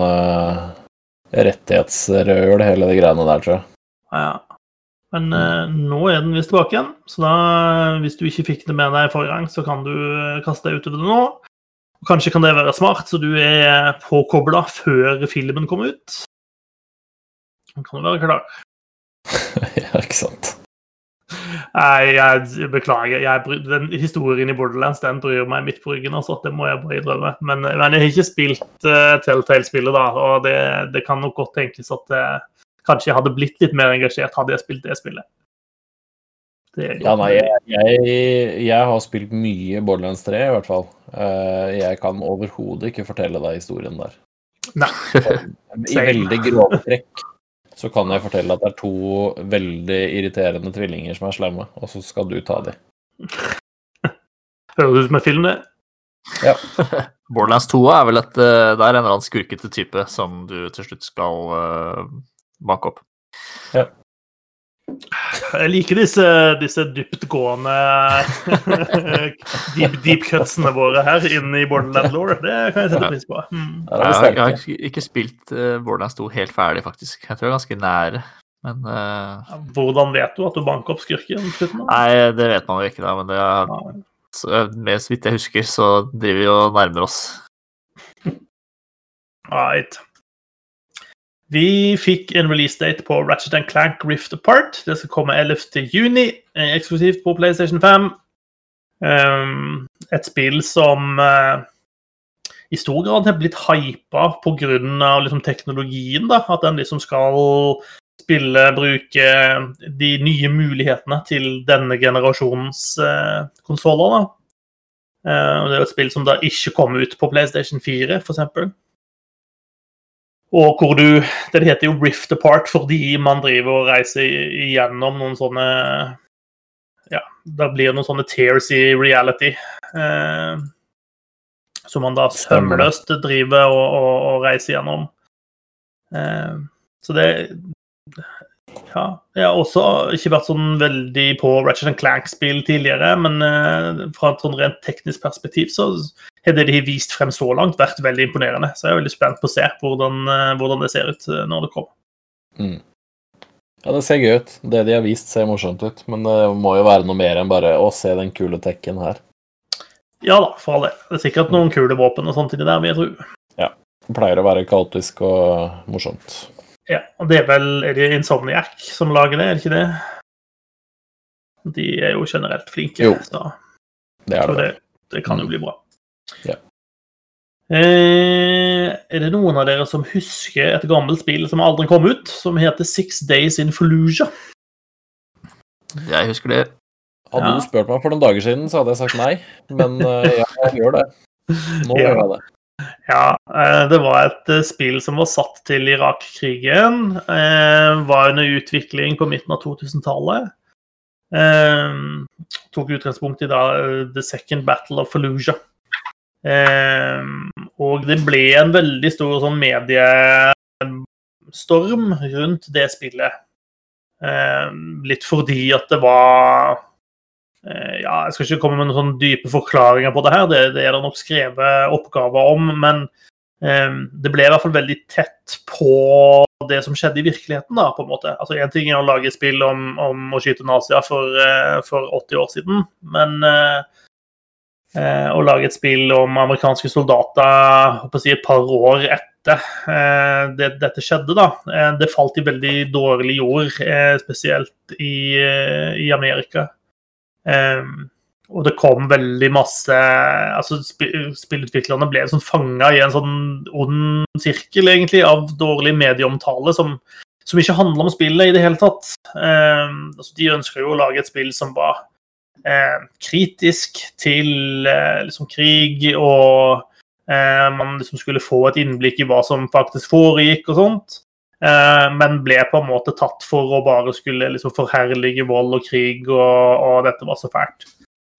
[SPEAKER 3] rettighetsrøl, hele det greiene der, tror jeg.
[SPEAKER 1] Ja. Men eh, nå er den visst tilbake igjen, så da, hvis du ikke fikk det med deg forrige gang, så kan du eh, kaste deg utover det nå. Og Kanskje kan det være smart, så du er påkobla før filmen kommer ut. Da kan du være klar.
[SPEAKER 3] ja, ikke sant.
[SPEAKER 1] Nei, jeg beklager. Jeg, den historien i Borderlands den bryr meg midt på ryggen. Altså. Det må jeg bare innrømme. Men, men jeg har ikke spilt uh, Telltale-spillet, da, og det, det kan nok godt tenkes at eh, kanskje jeg hadde blitt litt mer engasjert hadde jeg spilt det spillet. Det
[SPEAKER 3] Ja, nei, jeg, jeg, jeg har spilt mye Borderlands 3, i hvert fall. Eh, jeg kan overhodet ikke fortelle deg historien der.
[SPEAKER 1] Nei.
[SPEAKER 3] I veldig grove trekk så kan jeg fortelle at det er to veldig irriterende tvillinger som er slemme, og så skal du ta dem.
[SPEAKER 1] Høres ut som en film, det.
[SPEAKER 2] Borderlands 2 er vel et eh, Det er en eller annen skurkete type som du til slutt skal uh, Ja.
[SPEAKER 1] Jeg liker disse, disse dyptgående deep, deep cutsene våre her inne i Borderland Law. Det kan jeg sette pris på. Mm.
[SPEAKER 3] Er
[SPEAKER 2] Jeg har, jeg har ikke- spilt uh, Borderlands 2 helt ferdig, faktisk. Jeg tror jeg er ganske nære. Men uh...
[SPEAKER 1] Hvordan vet du at du banker opp skurken?
[SPEAKER 2] Nei, det vet man jo ikke, da. Men det er,
[SPEAKER 1] Ja.
[SPEAKER 2] så, med, så vidt jeg husker, så driver vi og nærmer oss.
[SPEAKER 1] Right. Vi fikk en release date på Ratchet Clank Rift Apart. Det skal komme 11. juni, eh, eksklusivt på PlayStation 5. Um, et spill som uh, i stor grad har blitt hypa pga. Liksom, teknologien. Da. At den liksom skal spille, bruke de nye mulighetene til denne generasjonens uh, konsoller. Eh, det er et spill som da ikke kom ut på PlayStation 4, f.eks. Og hvor du Det heter jo Rift Apart fordi man driver og reiser igjennom noen sånne Ja, da blir det noen sånne tears i reality. Eh, som man da sømløst driver og, og, og reiser igjennom. Eh, så det Ja. Jeg har også ikke vært sånn veldig på Ratchet Clank-spill tidligere, men eh, fra et sånn rent teknisk perspektiv så har det de har vist frem så langt, vært veldig imponerende. Så jeg er veldig spent på å se hvordan, eh, hvordan det ser ut eh, når det kommer.
[SPEAKER 3] Mm. Ja, det ser gøy ut. Det de har vist, ser morsomt ut. Men det må jo være noe mer enn bare å se den kule tekken her.
[SPEAKER 1] Ja da, for all del. Det er sikkert noen kule våpen og sånt inni der, vil jeg tro.
[SPEAKER 3] Det pleier å være kaotisk og morsomt.
[SPEAKER 1] Ja, og det er vel er det Insomniac som lager det, er det ikke det? De er jo generelt flinke,
[SPEAKER 3] Jo.
[SPEAKER 1] så
[SPEAKER 3] Det er det.
[SPEAKER 1] det, det kan jo bli bra.
[SPEAKER 3] Ja.
[SPEAKER 1] Eh, er det noen av dere som husker et gammelt spill som aldri kom ut, som heter Six Days in Fallujah?
[SPEAKER 2] Jeg husker det.
[SPEAKER 3] Hadde
[SPEAKER 1] Ja.
[SPEAKER 3] du spurt meg for noen dager siden, så hadde jeg sagt nei. Men uh, ja, jeg gjør det. Nå
[SPEAKER 1] Ja.
[SPEAKER 3] gjør jeg det.
[SPEAKER 1] Ja, eh, det var et eh, spill som var satt til Irak-krigen. eh, Var under utvikling på midten av 2000-tallet. Eh, Tok utgangspunkt i da The Second Battle of Fallujah. Og det ble en veldig stor sånn mediestorm rundt det spillet. Litt fordi at det var Ja, jeg skal ikke komme med noen sånne dype forklaringer på det her, det, det er det nok skrevet oppgaver om, men eh, det ble i hvert fall veldig tett på det som skjedde i virkeligheten, da, på en måte. Altså, Én ting er å lage spill om, om å skyte nazier for, eh, for 80 år siden, men eh, eh, å lage et spill om amerikanske soldater si, et par år etter eh, det, dette skjedde, da, eh, det falt i veldig dårlig jord, eh, spesielt i, eh, i Amerika. Ehm, og det kom veldig masse altså spi- Spillutviklerne ble sånn fanga i en sånn ond sirkel egentlig av dårlig medieomtale som, som ikke handla om spillet i det hele tatt. Um, altså de ønska jo å lage et spill som var eh, kritisk til eh, liksom krig, og eh, man liksom skulle få et innblikk i hva som faktisk foregikk og sånt. Eh, men ble på en måte tatt for å bare skulle liksom forherlige vold og krig, og, og dette var så fælt.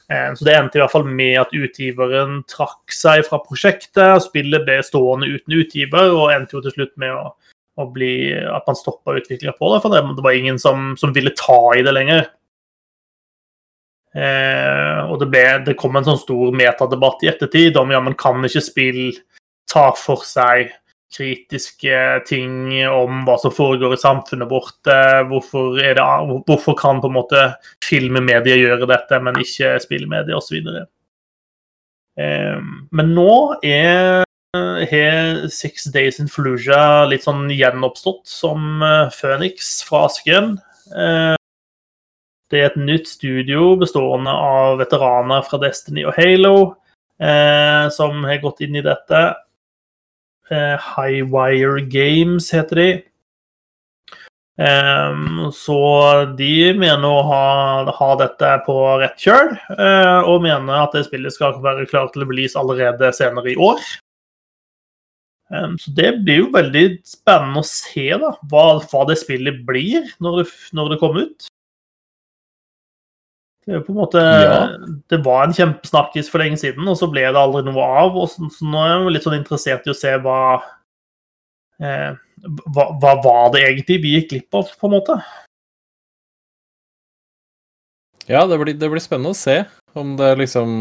[SPEAKER 1] Eh, Så det endte i hvert fall med at utgiveren trakk seg fra prosjektet. Spillet ble stående uten utgiver, og endte jo til slutt med å, å bli, at man stoppa utviklinga på det. For det var ingen som, som ville ta i det lenger. Eh, og det, ble, det kom en sånn stor metadebatt i ettertid om ja, men kan ikke spill ta for seg kritiske ting om hva som foregår i samfunnet vårt. eh, Hvorfor, det, hvorfor kan på en måte filmmedier gjøre dette, men ikke spillmedier osv. Men nå er har Six Days in Fluja litt sånn gjenoppstått som eh, Phoenix fra asken. Eh, Det er et nytt studio bestående av veteraner fra Destiny og Halo eh, som har gått inn i dette. Eh, Highwire Games heter de. Um, så de mener å ha, ha dette på rett kjøl, uh, og mener at det spillet skal være klart til å release allerede senere i år. Um, så det blir jo veldig spennende å se da, hva, hva det spillet blir når det, når det kommer ut. Er på en måte,
[SPEAKER 3] Ja.
[SPEAKER 1] det var en kjempesnakkis for lenge siden, og så ble det aldri noe av. Og så, så nå er jeg litt sånn interessert i å se hva, eh, hva Hva var det egentlig vi gikk glipp av, på en måte?
[SPEAKER 3] Ja, det blir, det blir spennende å se om det liksom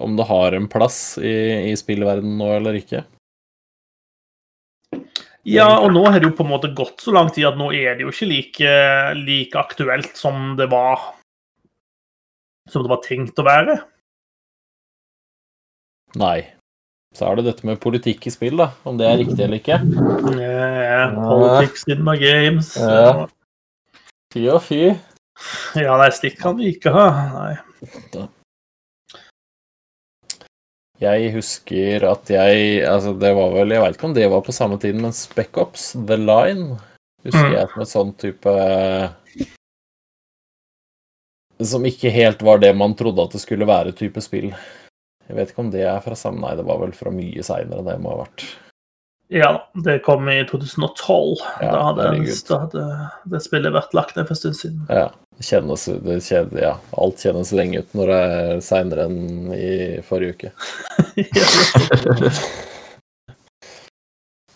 [SPEAKER 3] Om det har en plass i, i spillverdenen nå eller ikke.
[SPEAKER 1] Ja, og nå har det jo på en måte gått så lang tid at nå er det jo ikke like, like aktuelt som det var Som det var tenkt å være.
[SPEAKER 3] Nei. Så er det dette med politikk i spill, da. Om det er riktig eller ikke.
[SPEAKER 1] Yeah, politics in my games.
[SPEAKER 3] Yeah. Fy og fy.
[SPEAKER 1] Ja, nei, stikk kan vi ikke ha. Nei.
[SPEAKER 3] Jeg husker at jeg Altså, det var vel Jeg veit ikke om det var på samme tiden, men Spec-Ops, The Line, husker
[SPEAKER 1] Mm.
[SPEAKER 3] jeg som et sånn type Som ikke helt var det man trodde at det skulle være, type spill. Jeg vet ikke om det er fra samme Nei, det var vel fra mye seinere, det må ha vært.
[SPEAKER 1] Ja, det kom i 2012.
[SPEAKER 3] Ja,
[SPEAKER 1] da, hadde,
[SPEAKER 3] en,
[SPEAKER 1] da hadde det spillet vært lagt ned for en stund siden.
[SPEAKER 3] Ja. Det kjennes det kjennes, Ja, alt kjennes lenge ut når det er seinere enn i forrige uke.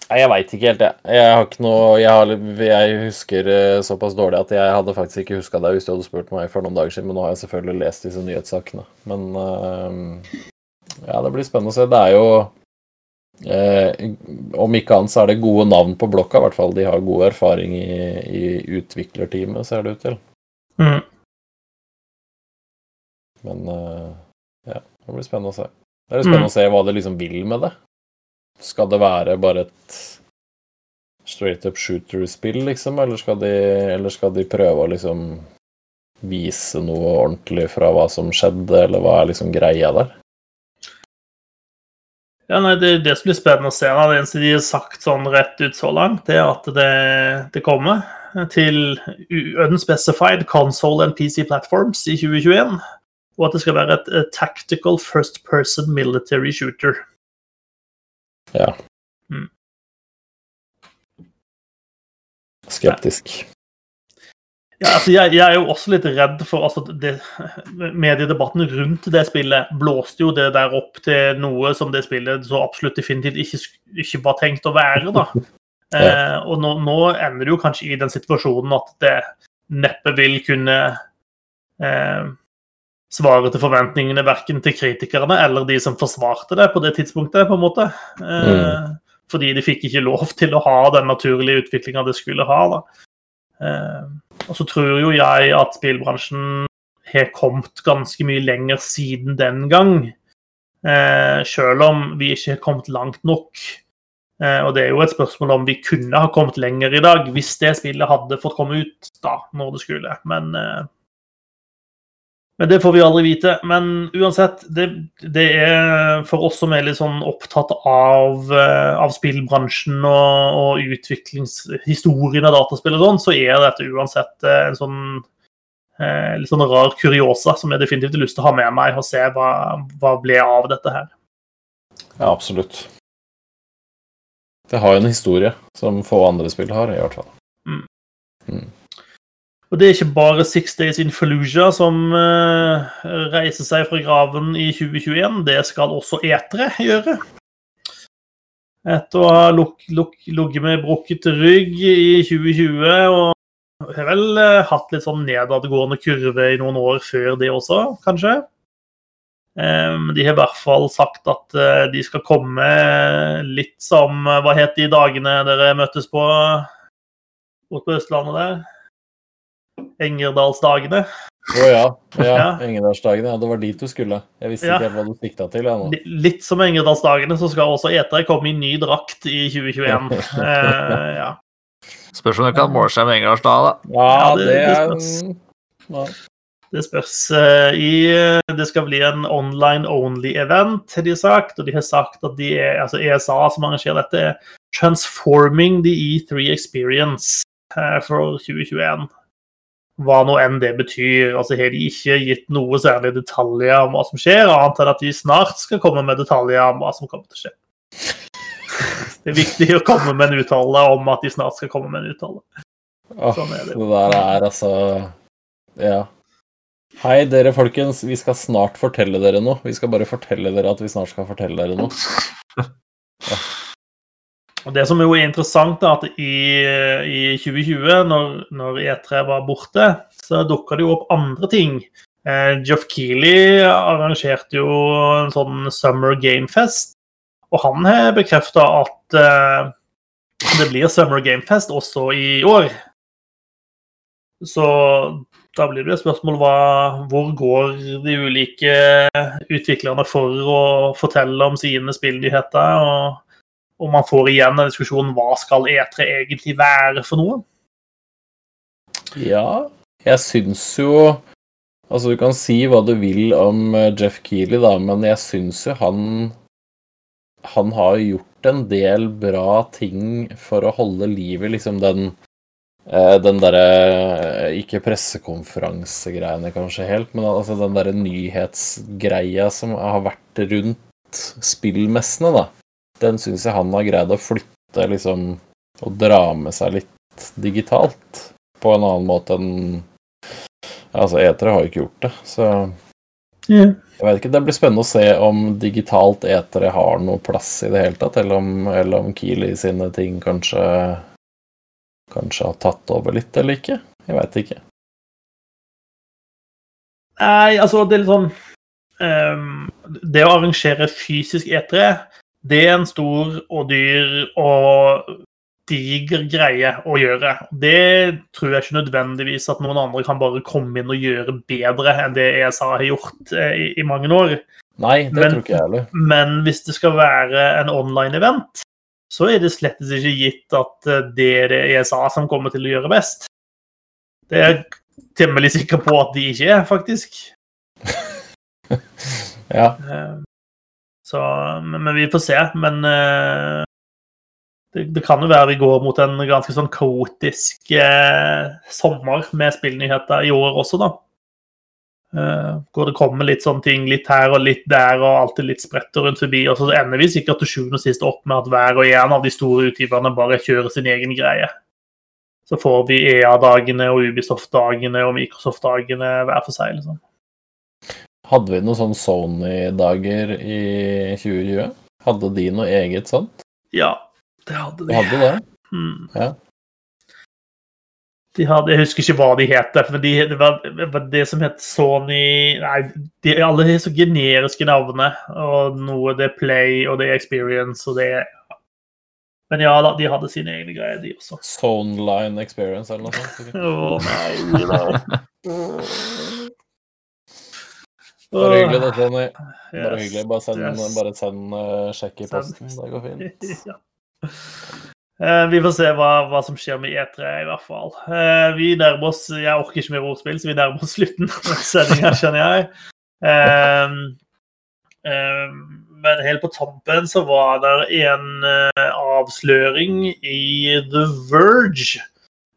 [SPEAKER 3] Nei, jeg veit ikke helt, jeg. Jeg har ikke noe Jeg, har, jeg husker eh, såpass dårlig at jeg hadde faktisk ikke huska det hvis du hadde spurt meg for noen dager siden, men nå har jeg selvfølgelig lest disse nyhetssakene. Men uh, ja, det blir spennende å se. Det er jo eh, Om ikke annet så er det gode navn på blokka, i hvert fall. De har god erfaring i, i utviklerteamet, ser det ut til.
[SPEAKER 1] Mm.
[SPEAKER 3] Men eh, ja, det blir spennende å se. Det er spennende å se hva det liksom vil med det. Skal det være bare et straight up shooter-spill, liksom, eller skal, de, eller skal de prøve å liksom vise noe ordentlig fra hva som skjedde, eller hva er liksom greia der?
[SPEAKER 1] Ja, nei, Det det som blir spennende å se. Da. Det eneste de har sagt sånn rett ut så langt, det er at det, det kommer til unspecified console and PC platforms i 2021. Og at det skal være et tactical first person military shooter.
[SPEAKER 3] Ja.
[SPEAKER 1] Mm.
[SPEAKER 3] Skeptisk.
[SPEAKER 1] Ja, altså jeg, jeg er jo også litt redd for altså det, Mediedebatten rundt det spillet blåste jo det der opp til noe som det spillet så absolutt definitivt ikke, ikke var tenkt å være. da. Eh, og nå, nå ender det jo kanskje i den situasjonen at det neppe vil kunne eh, svare til forventningene verken til kritikerne eller de som forsvarte det på det tidspunktet. på en måte. Eh, Fordi de fikk ikke lov til å ha den naturlige utviklinga det skulle ha. Eh, og så tror jo jeg at spillbransjen har kommet ganske mye lenger siden den gang. Eh, selv om vi ikke har kommet langt nok. Eh, og det er jo et spørsmål om vi kunne ha kommet lenger i dag hvis det spillet hadde fått komme ut da, når det skulle. Men, eh, men det får vi aldri vite. Men uansett, det, det er for oss som er litt sånn opptatt av, eh, av spillbransjen og, og utviklingshistorien av dataspill og sånn, så er dette uansett eh, en sånn eh, litt sånn rar kuriosa som jeg definitivt har lyst til å ha med meg og se hva, hva ble av dette her.
[SPEAKER 3] Ja, absolutt. Det har jo en historie som få andre spill har, i hvert fall.
[SPEAKER 1] Og det er ikke bare Six Days in Fallujah som uh, reiser seg fra graven i 2021, det skal også etere gjøre. Etter å ha ligget med brukket rygg i 2020 og har vel uh, hatt litt sånn nedadgående kurve i noen år før det også, kanskje. Um, de har i hvert fall sagt at uh, de skal komme litt som Hva het de dagene dere møttes på borte på Østlandet der? Engerdalsdagene.
[SPEAKER 3] Å ja. ja.
[SPEAKER 1] Ja.
[SPEAKER 3] Engerdalsdagene. Ja, det var dit du skulle. Jeg visste
[SPEAKER 1] Ja.
[SPEAKER 3] ikke helt hva du sikta til. Ja, nå.
[SPEAKER 1] Litt som Engerdalsdagene, så skal også E3 komme i ny drakt i 2021. Eh, ja.
[SPEAKER 2] Spørs om du kan måle seg med Engerdalsdal, da.
[SPEAKER 3] Ja,
[SPEAKER 1] Ja, det-
[SPEAKER 3] det
[SPEAKER 1] det
[SPEAKER 3] er
[SPEAKER 1] spørs.
[SPEAKER 3] ja.
[SPEAKER 1] Det spørs. eh, I, det skal bli en online only-event, har de sagt. Og de har sagt at de er, altså ESA som arrangerer dette, er transforming the E3 experience eh, for 2021. Hva nå enn det betyr. Altså har de ikke gitt noe særlig detaljer om hva som skjer, annet enn at de snart skal komme med detaljer om hva som kommer til å skje. Det er viktig å komme med en uttale om at de snart skal komme med en uttale. Sånn er det.
[SPEAKER 3] det der er altså Ja. Hei, dere folkens. Vi skal snart fortelle dere noe. Vi skal bare fortelle dere at vi snart skal fortelle dere noe.
[SPEAKER 1] Og Det som jo er interessant, er at i, i 2020, når, når E3 var borte, så dukka det jo opp andre ting. Eh, Geoff Keeley arrangerte jo en sånn Summer Gamefest, og han har bekrefta at eh, det blir Summer Gamefest også i år. Så da blir det et spørsmål hva, hvor går de ulike utviklerne for å fortelle om sine spillnyheter, og om man får igjen en diskusjon hva skal E3 egentlig være for noe?
[SPEAKER 3] Ja, jeg syns jo Altså, du kan si hva du vil om eh, Jeff Keeley, da, men jeg syns jo han Han har gjort en del bra ting for å holde liv i liksom den eh, den derre Ikke pressekonferansegreiene, kanskje helt, men altså den derre nyhetsgreia som har vært rundt spillmessene, da. Den syns jeg han har greid å flytte, liksom, og dra med seg litt digitalt. På en annen måte enn Altså, etere har jo ikke gjort det, så jeg vet ikke. Det blir spennende å se om digitalt etere har noe plass i det hele tatt, eller om, eller om Keeley sine ting kanskje Kanskje har tatt over litt, eller ikke. Jeg veit ikke.
[SPEAKER 1] Nei, altså, det er litt sånn um, Det å arrangere fysisk E3, det er en stor og dyr og diger greie å gjøre. Det tror jeg ikke nødvendigvis at noen andre kan bare komme inn og gjøre bedre enn det ESA har gjort eh, i, i mange år.
[SPEAKER 3] Nei, det
[SPEAKER 1] Men-
[SPEAKER 3] tror ikke jeg heller.
[SPEAKER 1] Men hvis det skal være en online-event, så er det slett ikke gitt at eh, det er det ESA som kommer til å gjøre best. Det er jeg temmelig sikker på at de ikke er, faktisk.
[SPEAKER 3] Ja.
[SPEAKER 1] Så, men, vi får se. Men uh, det, det kan jo være vi går mot en ganske sånn kaotisk uh, sommer med spillnyheter i år også, da. Uh, hvor det kommer litt sånne ting litt her og litt der, og alltid litt spredt og rundt forbi. Og så ender vi sikkert til sjuende og sist opp med at hver og en av de store utgiverne bare kjører sin egen greie. Så får vi EA-dagene og Ubisoft-dagene og Microsoft-dagene hver for seg, liksom.
[SPEAKER 3] Hadde vi noen sånne Sony-dager i 2020? Hadde de noe eget sånt?
[SPEAKER 1] Ja, det hadde
[SPEAKER 3] De
[SPEAKER 1] de.
[SPEAKER 3] hadde det?
[SPEAKER 1] Mm.
[SPEAKER 3] Ja.
[SPEAKER 1] De hadde, jeg husker ikke hva de het, for de, det, var, det var det som het Sony Nei, de, alle har så generiske navnene. Og noe det er Play, og det er Experience, og det er Men ja da, de hadde sine egne greier, de også.
[SPEAKER 3] Soneline Experience eller noe sånt?
[SPEAKER 1] Å oh, nei da.
[SPEAKER 3] Bare hyggelig, det, Tony. Bare
[SPEAKER 1] Yes,
[SPEAKER 3] hyggelig. Bare send,
[SPEAKER 1] yes.
[SPEAKER 3] bare send uh, sjekk i posten. Det går fint.
[SPEAKER 1] Ja. uh, vi får se hva, hva som skjer med E3, i hvert fall. Uh, vi nærmer oss Jeg orker ikke mer ordspill, så vi nærmer oss slutten av sendinga, skjønner jeg. Eh, eh, men helt på tampen så var det en avsløring i The Verge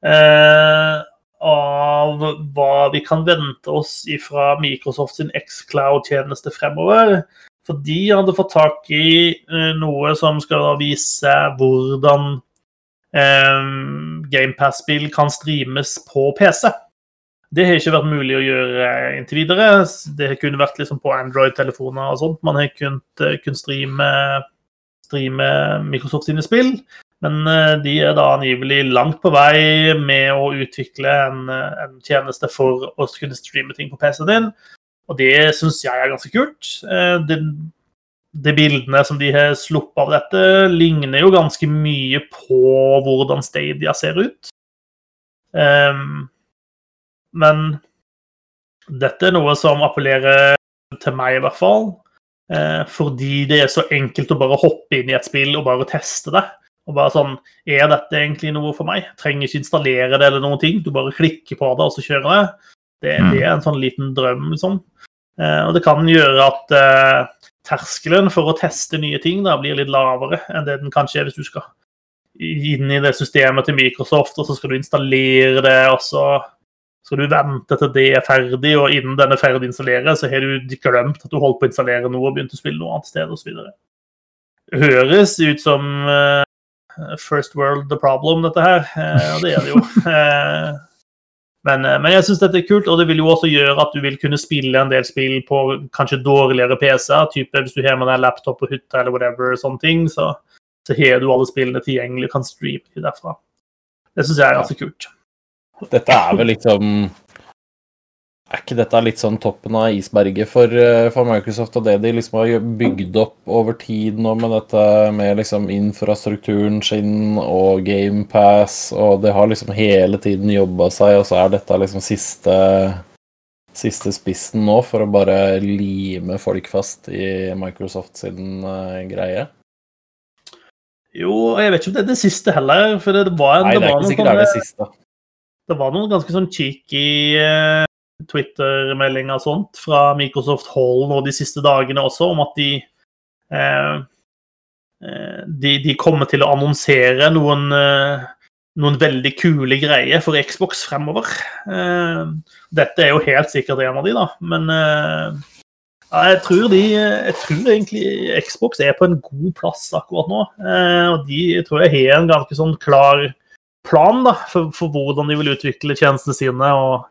[SPEAKER 1] eh, av hva vi kan vente oss fra Microsoft sin X-Cloud-tjeneste fremover. For de hadde fått tak i eh, noe som skal vise hvordan eh, GamePass-spill kan streames på PC. Det har ikke vært mulig å gjøre inntil videre. Det har kun vært liksom på Android-telefoner og sånt. Man har kunnet, kun kunnet streame, streame Microsoft sine spill. Men eh, de er da angivelig langt på vei med å utvikle en, eh, en tjeneste for å kunne streame ting på PC-en din. Og det syns jeg er ganske kult. De, de bildene som de har sluppet av dette, ligner jo ganske mye på hvordan Stadia ser ut. Um, men dette er noe som appellerer til meg, i hvert fall. Eh, fordi det er så enkelt å bare hoppe inn i et spill og bare teste det. Og bare sånn Er dette egentlig noe for meg? Trenger ikke installere det eller noen ting. Du bare klikker på det, og så kjører det. Det, mm. det er en sånn liten drøm, liksom. Eh, og det kan gjøre at eh, terskelen for å teste nye ting da blir litt lavere enn det den kanskje er hvis du skal inn i det systemet til Microsoft, og så skal du installere det, og så skal du vente til det er ferdig, og innen den er ferdig installert, så har du glemt at du holdt på å installere noe og begynt å spille noe annet sted osv. Høres ut som uh, first world the problem, dette her. Uh, og det er det jo. Uh, men, men, jeg syns dette er kult, og det vil jo også gjøre at du vil kunne spille en del spill på kanskje dårligere PC-er. type Hvis du har med deg laptop på hytta eller whatever, sånne ting, så, så har du alle spillene tilgjengelig og kan streame derfra. Det syns jeg er ganske kult.
[SPEAKER 3] Dette er vel liksom Er ikke dette litt sånn toppen av isberget for, eh, for Microsoft og det de liksom har bygd opp over tid nå med dette med liksom infrastrukturen sin og GamePass, og det har liksom hele tiden jobba seg, og så er dette liksom siste siste spissen nå for å bare lime folk fast i Microsoft sin uh, greie?
[SPEAKER 1] Jo, jeg vet ikke om det er det siste heller. For det var
[SPEAKER 3] en, Nei, det er ikke sikkert det er det siste.
[SPEAKER 1] Det var noen ganske sånn cheeky Twitter-meldinger og sånt fra Microsoft Hall nå de siste dagene også, om at de, eh, de, de kommer til å annonsere noen, noen veldig kule greier for Xbox fremover. Dette er jo helt sikkert en av de, da, men ja, jeg, tror de, jeg tror egentlig Xbox er på en god plass akkurat nå. Og de tror jeg har en ganske sånn klar plan da, for, for, hvordan de vil utvikle tjenestene sine, og,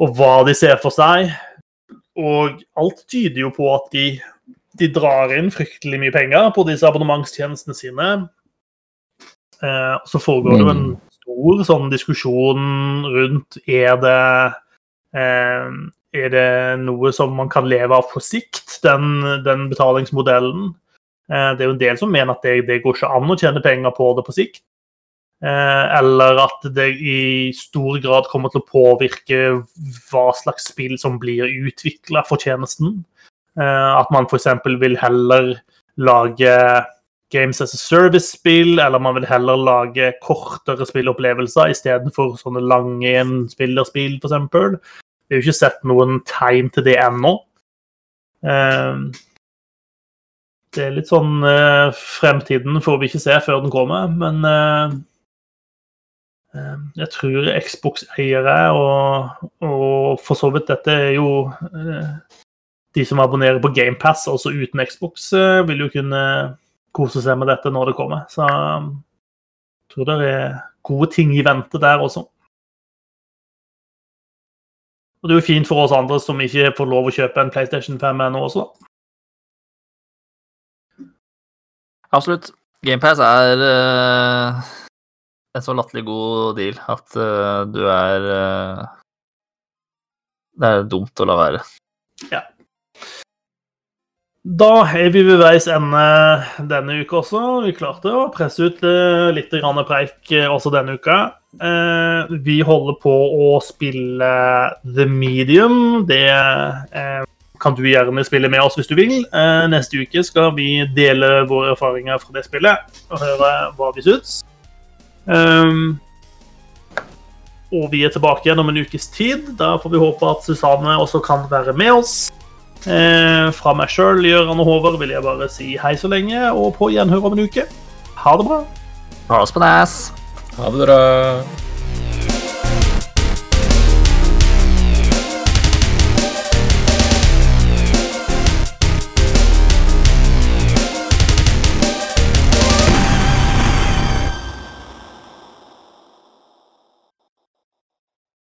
[SPEAKER 1] og, hva de ser for seg. Og alt tyder jo på at de, de drar inn fryktelig mye penger på disse abonnementstjenestene sine. Eh, så foregår det jo en mm. stor sånn diskusjon rundt er det eh, er det noe som man kan leve av på sikt, den, den betalingsmodellen? Eh, det er jo en del som mener at det, det går ikke an å tjene penger på det på sikt. Eh, eller at det i stor grad kommer til å påvirke hva slags spill som blir utvikla for tjenesten. Eh, at man f.eks. vil heller lage Games as a Service-spill, eller man vil heller lage kortere spillopplevelser istedenfor sånne lange enspillerspill, f.eks. Vi har jo ikke sett noen tegn til det ennå. Eh, det er litt sånn Fremtiden får vi ikke se før den kommer, men jeg tror Xbox-eiere, og, og, for så vidt dette er jo eh, De som abonnerer på GamePass, også uten Xbox, eh, vil jo kunne kose seg med dette når det kommer. Så jeg tror det er gode ting i vente der også. Og det er jo fint for oss andre som ikke får lov å kjøpe en PlayStation 5 ennå også.
[SPEAKER 2] Absolutt. GamePass er uh en så latterlig god deal at uh, du er uh, Det er dumt å la være.
[SPEAKER 1] Ja. Da er vi ved veis ende denne uka også. Vi klarte å presse ut uh, litt preik også denne uka. vi holder på å spille The Medium. Det kan du gjerne spille med oss hvis du vil. neste uke skal vi dele våre erfaringer fra det spillet og høre hva vi syns. Um, og vi er tilbake igjen om en ukes tid. Da får vi håpe at Susanne også kan være med oss. Eh, fra meg sjøl, Gøran og Håvard, vil jeg bare si hei så lenge, og på gjenhør om en uke. Ha det bra.
[SPEAKER 2] Ha oss på nes.
[SPEAKER 3] Ha det bra.